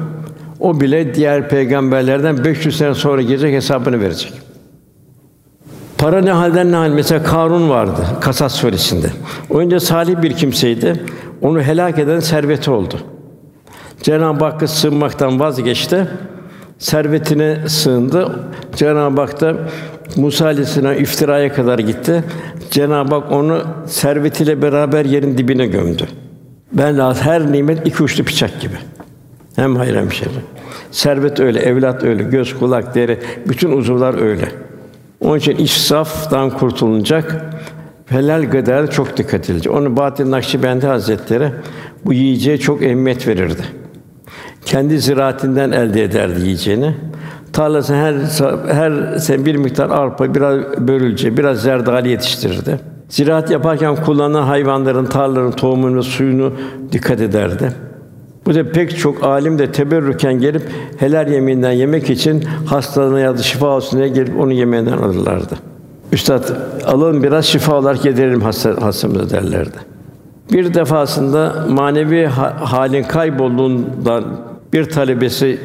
O bile diğer peygamberlerden 500 sene sonra gelecek hesabını verecek. Para ne halden ne hal. Mesela Karun vardı Kasas suresinde. Önce salih bir kimseydi. Onu helak eden serveti oldu. Cenab-ı Hakk'a sığınmaktan vazgeçti. Servetine sığındı. Cenab-ı Hak da Musa Aleyhisselam iftiraya kadar gitti. Cenab-ı Hak onu servetiyle beraber yerin dibine gömdü. Ben her nimet iki uçlu bıçak gibi. Hem hayır hem şer. Servet öyle, evlat öyle, göz, kulak, deri, bütün uzuvlar öyle. Onun için israftan kurtulunacak. Helal gıdaya çok dikkat edilecek. Onu Bahattin Nakşibendi Hazretleri bu yiyeceğe çok ehemmiyet verirdi. Kendi ziraatinden elde ederdi yiyeceğini. Tarlası her her sene bir miktar arpa, biraz börülce, biraz zerdali yetiştirirdi. Ziraat yaparken kullanılan hayvanların, tarlaların tohumunu, suyunu dikkat ederdi. Bu da pek çok alim de teberrüken gelip helal yeminden yemek için hastalığına ya da şifa olsun diye gelip onu yemeğinden alırlardı. Üstad alın biraz şifa olarak yedirelim hasta, hastamıza derlerdi. Bir defasında manevi ha- halin kaybolduğundan bir talebesi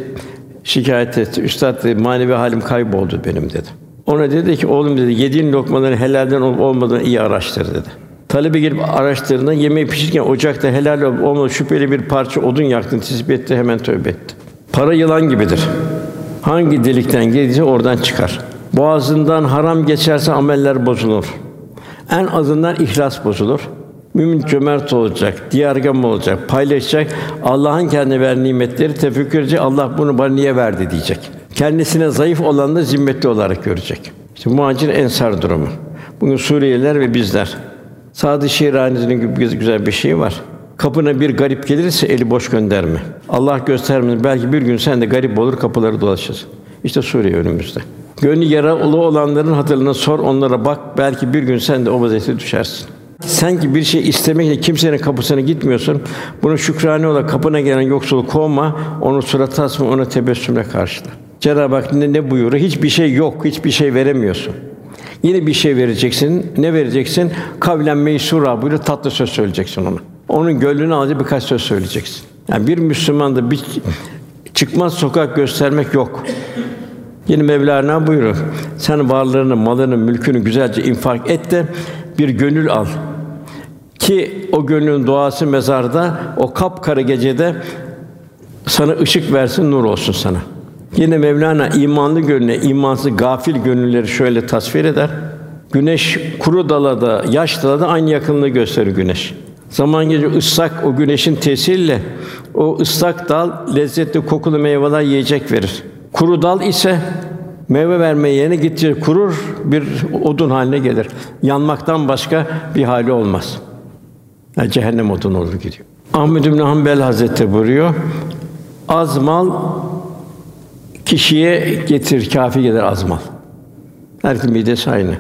şikayet etti. Üstad dedi, manevi halim kayboldu benim dedi. Ona dedi ki oğlum dedi yediğin lokmaların helalden olup olmadığını iyi araştır dedi. Talebe gelip araştırdığında yemeği pişirirken ocakta helal olup olmadığı şüpheli bir parça odun yaktın tespit etti hemen tövbe etti. Para yılan gibidir. Hangi delikten gelirse oradan çıkar. Boğazından haram geçerse ameller bozulur. En azından ihlas bozulur. Mümin cömert olacak, diyargam olacak, paylaşacak. Allah'ın kendine verdiği nimetleri tefekkür edecek. Allah bunu bana niye verdi diyecek. Kendisine zayıf olanı zimmetli olarak görecek. İşte muhacir ensar durumu. Bugün Suriyeliler ve bizler. Sadı Şiirani'nin gibi güzel bir şey var. Kapına bir garip gelirse eli boş gönderme. Allah göstermez belki bir gün sen de garip olur kapıları dolaşırsın. İşte Suriye önümüzde. Gönlü yaralı olanların hatırına sor, onlara bak. Belki bir gün sen de o vaziyete düşersin. Sanki bir şey istemekle kimsenin kapısına gitmiyorsun. Bunu şükrane olarak kapına gelen yoksulu kovma, onu suratı asma, ona tebessümle karşıla. Cenab-ı Hak ne, ne buyuruyor? Hiçbir şey yok, hiçbir şey veremiyorsun. Yine bir şey vereceksin. Ne vereceksin? Kavlen meysura buyuruyor, tatlı söz söyleyeceksin ona. Onun gönlünü alacak birkaç söz söyleyeceksin. Yani bir Müslüman da bir çıkmaz sokak göstermek yok. Yine Mevlana buyuruyor. Sen varlığını, malını, mülkünü güzelce infak et de bir gönül al. Ki o gönlün duası mezarda, o kapkara gecede sana ışık versin, nur olsun sana. Yine Mevlana imanlı gönlüne, imansız gafil gönülleri şöyle tasvir eder. Güneş kuru dalada, yaş dalada aynı yakınlığı gösterir güneş. Zaman gece ıslak o güneşin tesiriyle o ıslak dal lezzetli kokulu meyveler yiyecek verir. Kuru dal ise meyve vermeye yerine gittikçe kurur, bir odun haline gelir. Yanmaktan başka bir hali olmaz. Yani cehennem odun olur gidiyor. Ahmed bin Hanbel Hazretleri buyuruyor. Az mal kişiye getir, kafi gelir az mal. Herkesin midesi aynı.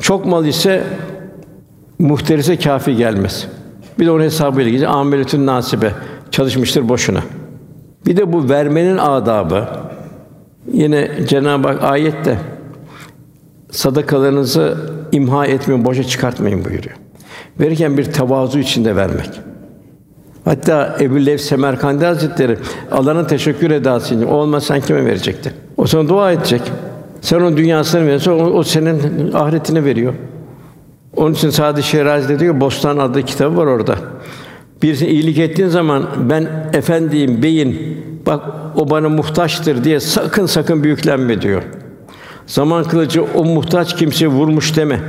Çok mal ise muhterise kafi gelmez. Bir de onun hesabıyla gidecek. Ameletün nasibe çalışmıştır boşuna. Bir de bu vermenin adabı. Yine Cenab-ı Hak ayette sadakalarınızı imha etmeyin, boşa çıkartmayın buyuruyor. Verirken bir tevazu içinde vermek. Hatta Ebu Lev Semerkandi Hazretleri Allah'ın teşekkür edası için o olmasa sen kime verecektin? O sana dua edecek. Sen onun dünyasını verirsen o, o senin ahiretini veriyor. Onun için Sadi Şirazi diyor Bostan adlı kitabı var orada. Birisine iyilik ettiğin zaman ben efendiyim, beyin, bak o bana muhtaçtır diye sakın sakın büyüklenme diyor. Zaman kılıcı o muhtaç kimseyi vurmuş deme.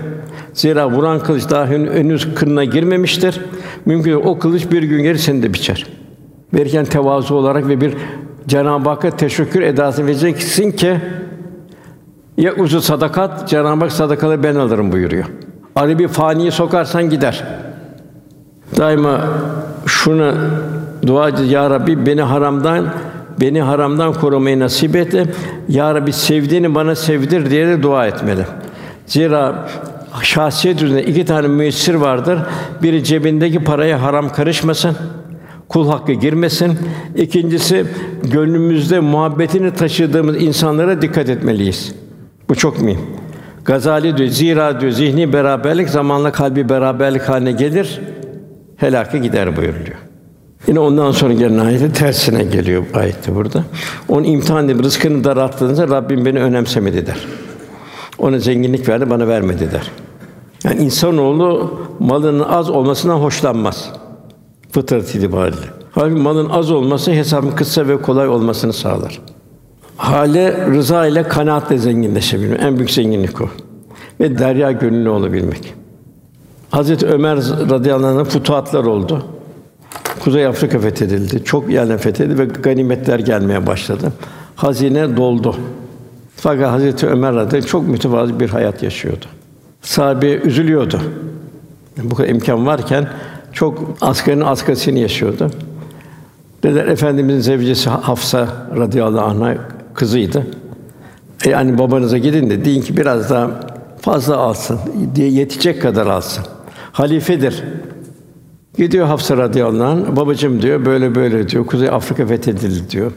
Zira vuran kılıç daha henüz kınına girmemiştir. Mümkün. O kılıç bir gün gelir seni de biçer. Verirken tevazu olarak ve bir Cenab-ı Hakk'a teşekkür edası vereceksin ki ya uzu sadakat Cenab-ı Hak sadakaları ben alırım buyuruyor. Arı bir faniye sokarsan gider. Daima şunu dua edeceğiz. Ya Rabbi beni haramdan beni haramdan korumayı nasip et. Ya Rabbi sevdiğini bana sevdir diye de dua etmeli. Zira şahsiyet üzerinde iki tane müessir vardır. Biri cebindeki paraya haram karışmasın. Kul hakkı girmesin. İkincisi gönlümüzde muhabbetini taşıdığımız insanlara dikkat etmeliyiz. Bu çok mühim. Gazali diyor, zira diyor zihni beraberlik zamanla kalbi beraberlik haline gelir, helaka gider buyuruluyor. Yine ondan sonra gelen ayette tersine geliyor ayette burada. Onun imtihan edip rızkını daralttığınızda Rabbim beni önemsemedi der. Ona zenginlik verdi, bana vermedi der. Yani insanoğlu malının az olmasından hoşlanmaz. Fıtrat itibariyle. Halbuki malın az olması hesabın kısa ve kolay olmasını sağlar. Hale rıza ile kanaatle zenginleşebilmek. En büyük zenginlik o. Ve derya gönüllü olabilmek. Hazreti Ömer radıyallahu anh'ın futuhatlar oldu. Kuzey Afrika fethedildi. Çok yerler fethedildi ve ganimetler gelmeye başladı. Hazine doldu. Fakat Hazreti Ömer radıyallahu çok mütevazı bir hayat yaşıyordu. Sahabe üzülüyordu. Bu kadar imkan varken çok askerin askasını yaşıyordu. Dediler Efendimizin zevcesi Hafsa radıyallahu anh'a kızıydı. E yani babanıza gidin de deyin ki biraz daha fazla alsın diye yetecek kadar alsın. Halifedir. Gidiyor Hafsa radıyallahu anh, babacığım diyor, böyle böyle diyor, Kuzey Afrika fethedildi diyor.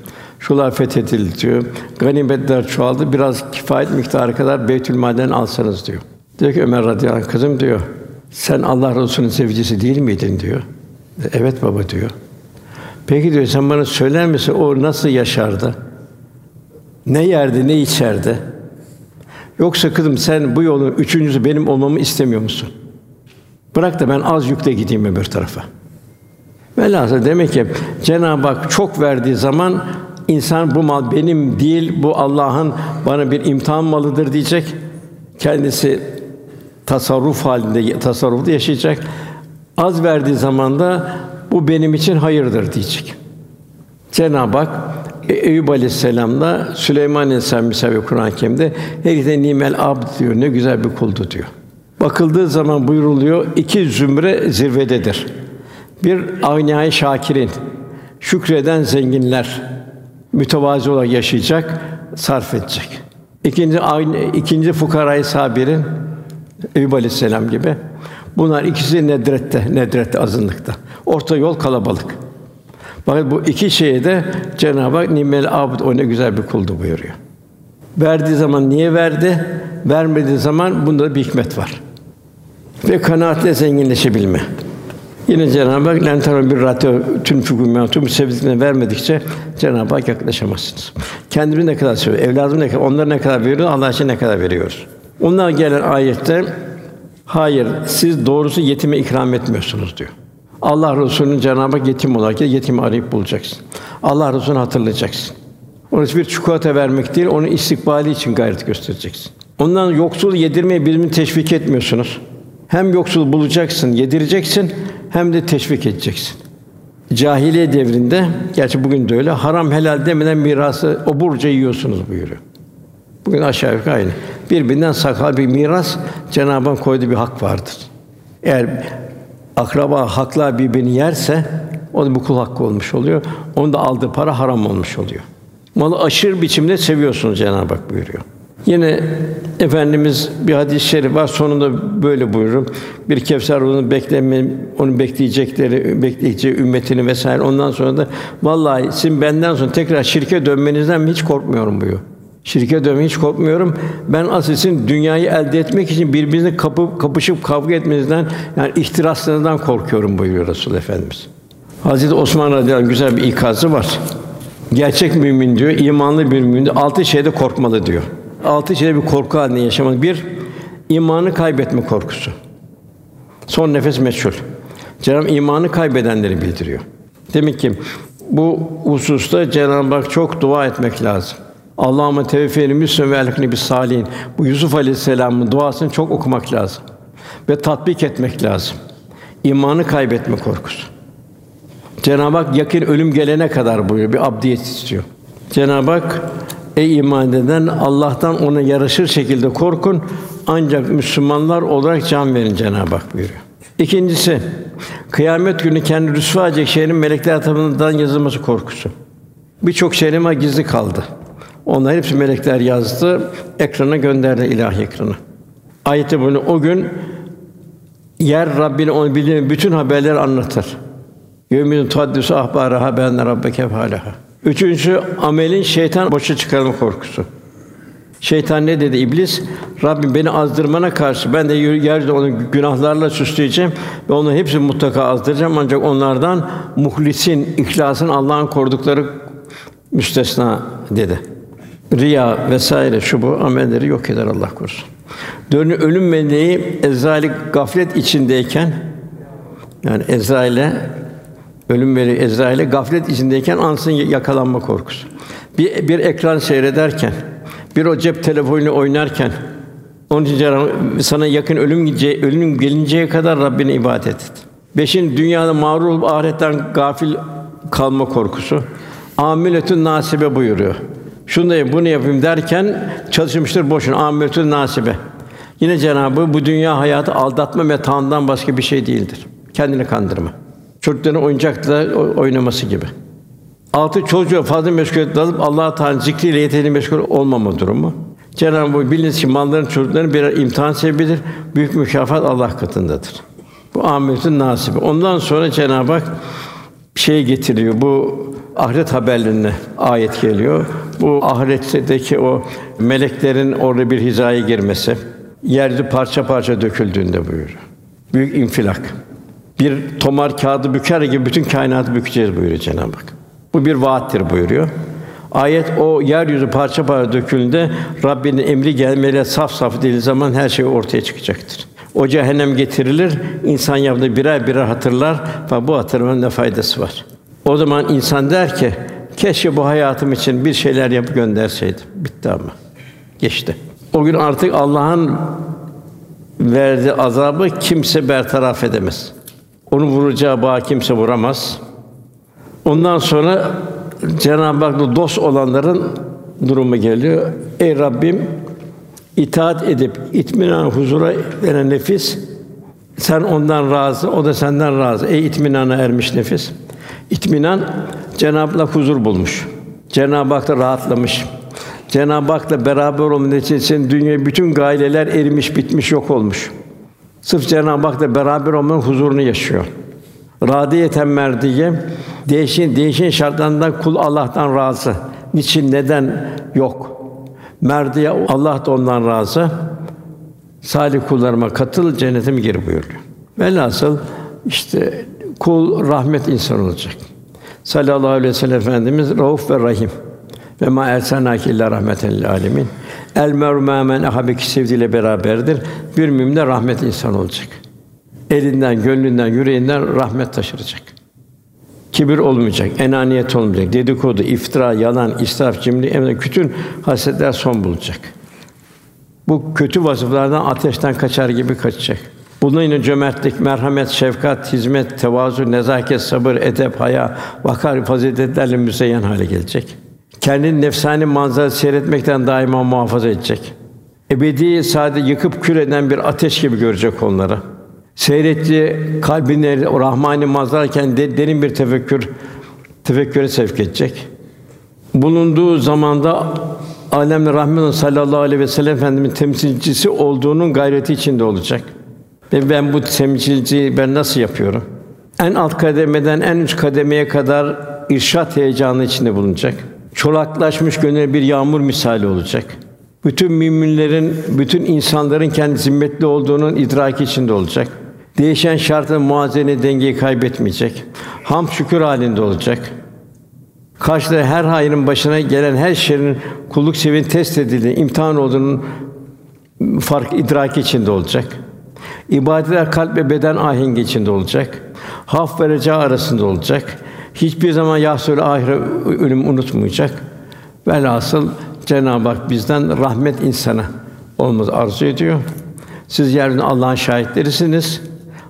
Şular fethedildi diyor. Ganimetler çoğaldı, biraz kifayet miktarı kadar Beytülmal'den alsanız diyor. Diyor ki Ömer radıyallahu anh, kızım diyor, sen Allah Resulü'nün sevgisi değil miydin diyor. Evet baba diyor. Peki diyor, sen bana söyler misin o nasıl yaşardı? Ne yerdi, ne içerdi? Yoksa kızım sen bu yolun üçüncüsü benim olmamı istemiyor musun? Bırak da ben az yükle gideyim öbür tarafa. Velhâsıl demek ki Cenab-ı Hak çok verdiği zaman insan bu mal benim değil, bu Allah'ın bana bir imtihan malıdır diyecek. Kendisi tasarruf halinde tasarrufta yaşayacak. Az verdiği zaman da bu benim için hayırdır diyecek. Cenab-ı Hak e, Eyüp Aleyhisselam'la Süleyman Aleyhisselam misal Kur'an-ı Kerim'de her ikisi nimel abd diyor. Ne güzel bir kuldu diyor. Bakıldığı zaman buyuruluyor iki zümre zirvededir. Bir aynâ şakirin şükreden zenginler mütevazi olarak yaşayacak, sarf edecek. İkinci aynı ikinci fukarayı sabirin Eyüp Aleyhisselam gibi. Bunlar ikisi nedrette, nedrette azınlıkta. Orta yol kalabalık. Fakat bu iki şeye de Cenab-ı Hak nimel abd o ne güzel bir kuldu buyuruyor. Verdiği zaman niye verdi? Vermediği zaman bunda bir hikmet var. Ve kanaatle zenginleşebilme. Yine Cenab-ı Hak lentara bir ratio tüm fükumetum sevdiklerine vermedikçe Cenab-ı Hak yaklaşamazsınız. Kendimi ne kadar seviyor, evladımı ne kadar, onlara ne kadar veriyor, Allah için ne kadar veriyoruz. Onlar gelen ayette hayır siz doğrusu yetime ikram etmiyorsunuz diyor. Allah Resulü'nün Cenab-ı Hak yetim olarak yetimi arayıp bulacaksın. Allah Resulü'nü hatırlayacaksın. Ona bir çikolata vermek değil, onun istikbali için gayret göstereceksin. Ondan yoksul yedirmeye birbirini teşvik etmiyorsunuz. Hem yoksul bulacaksın, yedireceksin, hem de teşvik edeceksin. Cahiliye devrinde, gerçi bugün de öyle, haram helal demeden mirası oburca yiyorsunuz buyuruyor. Bugün aşağı yukarı aynı. Birbirinden sakal bir miras Cenab-ı Hak koyduğu bir hak vardır. Eğer akraba hakla birbirini yerse o da bu kul hakkı olmuş oluyor. Onun da aldığı para haram olmuş oluyor. Malı aşırı biçimde seviyorsunuz Cenab-ı Hak buyuruyor. Yine efendimiz bir hadis-i şerif var sonunda böyle buyurur. Bir Kevser onu bekleme onu bekleyecekleri bekleyeceği ümmetini vesaire ondan sonra da vallahi sizin benden sonra tekrar şirke dönmenizden hiç korkmuyorum buyuruyor. Şirke dönmeye hiç korkmuyorum. Ben asıl sizin dünyayı elde etmek için birbirinizle kapı, kapışıp kavga etmenizden yani ihtiraslarından korkuyorum buyuruyor Resul Efendimiz. Hazreti Osman radıyallahu güzel bir ikazı var. Gerçek mümin diyor, imanlı bir mümin diyor, altı şeyde korkmalı diyor. Altı şeyde bir korku halinde yaşamalı. Bir, imanı kaybetme korkusu. Son nefes meçhul. Cenab-ı imanı kaybedenleri bildiriyor. Demek ki bu hususta Cenab-ı Hak çok dua etmek lazım. Allahümme tevfeni müslüm ve elhikni bis salihin. Bu Yusuf Aleyhisselam'ın duasını çok okumak lazım ve tatbik etmek lazım. İmanı kaybetme korkusu. Cenab-ı Hak yakın ölüm gelene kadar buyuruyor. Bir abdiyet istiyor. Cenab-ı Hak ey iman eden Allah'tan ona yaraşır şekilde korkun ancak Müslümanlar olarak can verin Cenab-ı Hak buyuruyor. İkincisi kıyamet günü kendi rüsva edecek şeyin melekler tarafından yazılması korkusu. Birçok şeyin gizli kaldı. Onlar hepsi melekler yazdı, ekrana gönderdi ilahi ekrana. Ayette bunu o gün yer Rabbini onu bildiğin bütün haberleri anlatır. Yevmün tuhaddisu ahbaraha ben rabbeke falaha. Üçüncü amelin şeytan boşa çıkarma korkusu. Şeytan ne dedi iblis? Rabbim beni azdırmana karşı ben de yeryüzünde onu günahlarla süsleyeceğim ve onu hepsini mutlaka azdıracağım ancak onlardan muhlisin, ihlasın Allah'ın korudukları müstesna dedi. Riya vesaire şu bu amelleri yok eder Allah korusun. Dönü ölüm meleği Ezrail gaflet içindeyken yani Ezrail'e ölüm meleği Ezrail'e gaflet içindeyken ansın yakalanma korkusu. Bir bir ekran seyrederken, bir o cep telefonuyla oynarken onun için sana yakın ölüm ölüm gelinceye kadar Rabbine ibadet et. Beşin dünyada mağrur olup ahiretten gafil kalma korkusu. Amiletün nasibe buyuruyor. Şunu da bunu yapayım derken çalışmıştır boşuna. Amiletün nasibe. Yine Cenabı bu dünya hayatı aldatma metağından başka bir şey değildir. Kendini kandırma. Çocukların oyuncakla oynaması gibi. Altı çocuğa fazla meşgul dalıp Allah Teala zikriyle yeterli meşgul olmama durumu. Cenab-ı Hak biliniz ki malların çocukların birer imtihan sebebidir. Büyük mükafat Allah katındadır. Bu ahiretin nasibi. Ondan sonra Cenab-ı Hak şey getiriyor. Bu ahiret haberlerine ayet geliyor. Bu ahiretteki o meleklerin orada bir hizaya girmesi, yerde parça parça döküldüğünde buyuruyor. Büyük infilak. Bir tomar kağıdı büker gibi bütün kainatı bükeceğiz buyuruyor Cenab-ı Hak. Bu bir vaattir buyuruyor. Ayet o yeryüzü parça parça döküldüğünde Rabbinin emri gelmeyle saf saf değil zaman her şey ortaya çıkacaktır. O cehennem getirilir, insan yaptığı birer birer hatırlar ve bu hatırlamanın ne faydası var? O zaman insan der ki, keşke bu hayatım için bir şeyler yapıp gönderseydim. Bitti ama. Geçti. O gün artık Allah'ın verdiği azabı kimse bertaraf edemez. Onu vuracağı bağ kimse vuramaz. Ondan sonra Cenab-ı Hak'la dost olanların durumu geliyor. Ey Rabbim itaat edip itminan huzura veren nefis sen ondan razı, o da senden razı. Ey itminana ermiş nefis. İtminan Cenab-ı Hak huzur bulmuş. Cenab-ı Hak'ta rahatlamış. Cenab-ı Hak'la beraber olma için dünya bütün gayeler erimiş, bitmiş, yok olmuş. Sırf Cenab-ı Hak'la beraber olmanın huzurunu yaşıyor. Radiyeten merdiye değişen değişen şartlarından kul Allah'tan razı. Niçin neden yok? Merdiye Allah da ondan razı. Salih kullarıma katıl cennetime gir buyuruyor. Velhasıl işte kul rahmet insan olacak. Sallallahu aleyhi ve sellem Efendimiz Rauf ve Rahim. Ve ma ersenâke illa rahmeten lil alemin. El meru men ahabeki sevdiğiyle beraberdir. Bir mümin de rahmet insan olacak. Elinden, gönlünden, yüreğinden rahmet taşıracak. Kibir olmayacak, enaniyet olmayacak, dedikodu, iftira, yalan, israf, cimri, bütün hasetler son bulacak. Bu kötü vasıflardan ateşten kaçar gibi kaçacak. Bunun yine cömertlik, merhamet, şefkat, hizmet, tevazu, nezaket, sabır, edep, haya, vakar faziletlerle müzeyyen hale gelecek. Kendini nefsani manzara seyretmekten daima muhafaza edecek. Ebedi sade yıkıp kül eden bir ateş gibi görecek onları. Seyrettiği kalbine o rahmani manzarayken derin bir tefekkür tefekküre sevk edecek. Bulunduğu zamanda alemde rahmet sallallahu aleyhi ve sellem efendimin temsilcisi olduğunun gayreti içinde olacak. Ve ben bu temsilciyi ben nasıl yapıyorum? En alt kademeden en üst kademeye kadar irşat heyecanı içinde bulunacak. Çolaklaşmış gönül bir yağmur misali olacak. Bütün müminlerin, bütün insanların kendi zimmetli olduğunun idraki içinde olacak. Değişen şartın muazene dengeyi kaybetmeyecek. Ham şükür halinde olacak. Karşıda her hayrın başına gelen her şeyin kulluk seviyesi test edildiği, imtihan olduğunun fark idraki içinde olacak. İbadetler kalp ve beden ahengi içinde olacak. Haf ve arasında olacak. Hiçbir zaman yahsul ahire ölüm unutmayacak. Velhasıl Cenab-ı Hak bizden rahmet insana olmamızı arzu ediyor. Siz yeryüzünde Allah'ın şahitlerisiniz.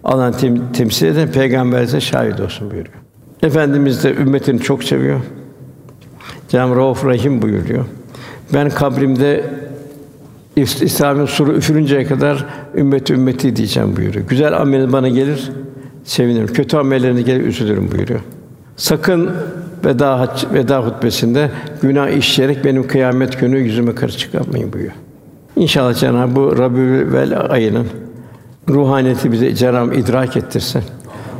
Allah'ın tem- temsil eden peygamberimize şahit olsun buyuruyor. Efendimiz de ümmetini çok seviyor. Cenab-ı Rauf Rahim buyuruyor. Ben kabrimde İs- İslam'ın suru üfürünceye kadar ümmeti ümmeti diyeceğim buyuruyor. Güzel amelin bana gelir, sevinirim. Kötü amellerine gelir, üzülürüm buyuruyor. Sakın veda veda hutbesinde günah işleyerek benim kıyamet günü yüzüme karşı çıkarmayın buyuruyor. İnşallah Cenab-ı bu Rabiül ayının ruhaniyeti bize Cenab-ı idrak ettirsin.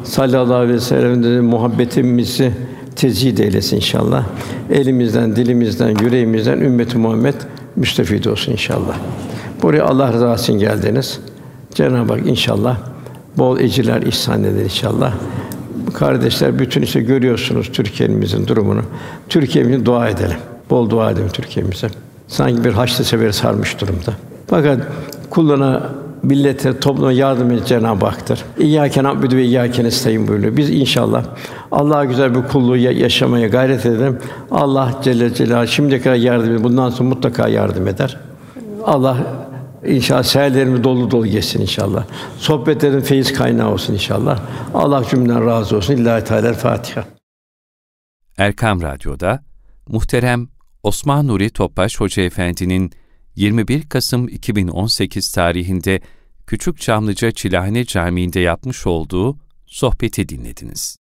Sallallahu aleyhi ve sellem'in muhabbetimizi tezid eylesin inşallah. Elimizden, dilimizden, yüreğimizden ümmeti Muhammed müstefid olsun inşallah. Buraya Allah rızası için geldiniz. Cenab-ı Hak inşallah bol ecirler ihsan eder inşallah. Kardeşler bütün işte görüyorsunuz Türkiye'mizin durumunu. Türkiye'mize dua edelim. Bol dua edelim Türkiye'mize. Sanki bir haçlı seferi sarmış durumda. Fakat kuluna, millete, topluma yardım eden Cenab-ı Hak'tır. İyyâke na'budu ve iyyâke nestaîn buyuruyor. Biz inşallah Allah'a güzel bir kulluğu ya- yaşamaya gayret edelim. Allah Celle Celaluhu şimdiye kadar yardım. Bundan sonra mutlaka yardım eder. Allah inşallah seherlerimiz dolu dolu geçsin inşallah. Sohbetlerin feyiz kaynağı olsun inşallah. Allah cümleden razı olsun. İllahi Teala Fatiha. Erkam Radyo'da muhterem Osman Nuri Topbaş Hoca Efendi'nin 21 Kasım 2018 tarihinde Küçük Çamlıca Çilahane Camii'nde yapmış olduğu sohbeti dinlediniz.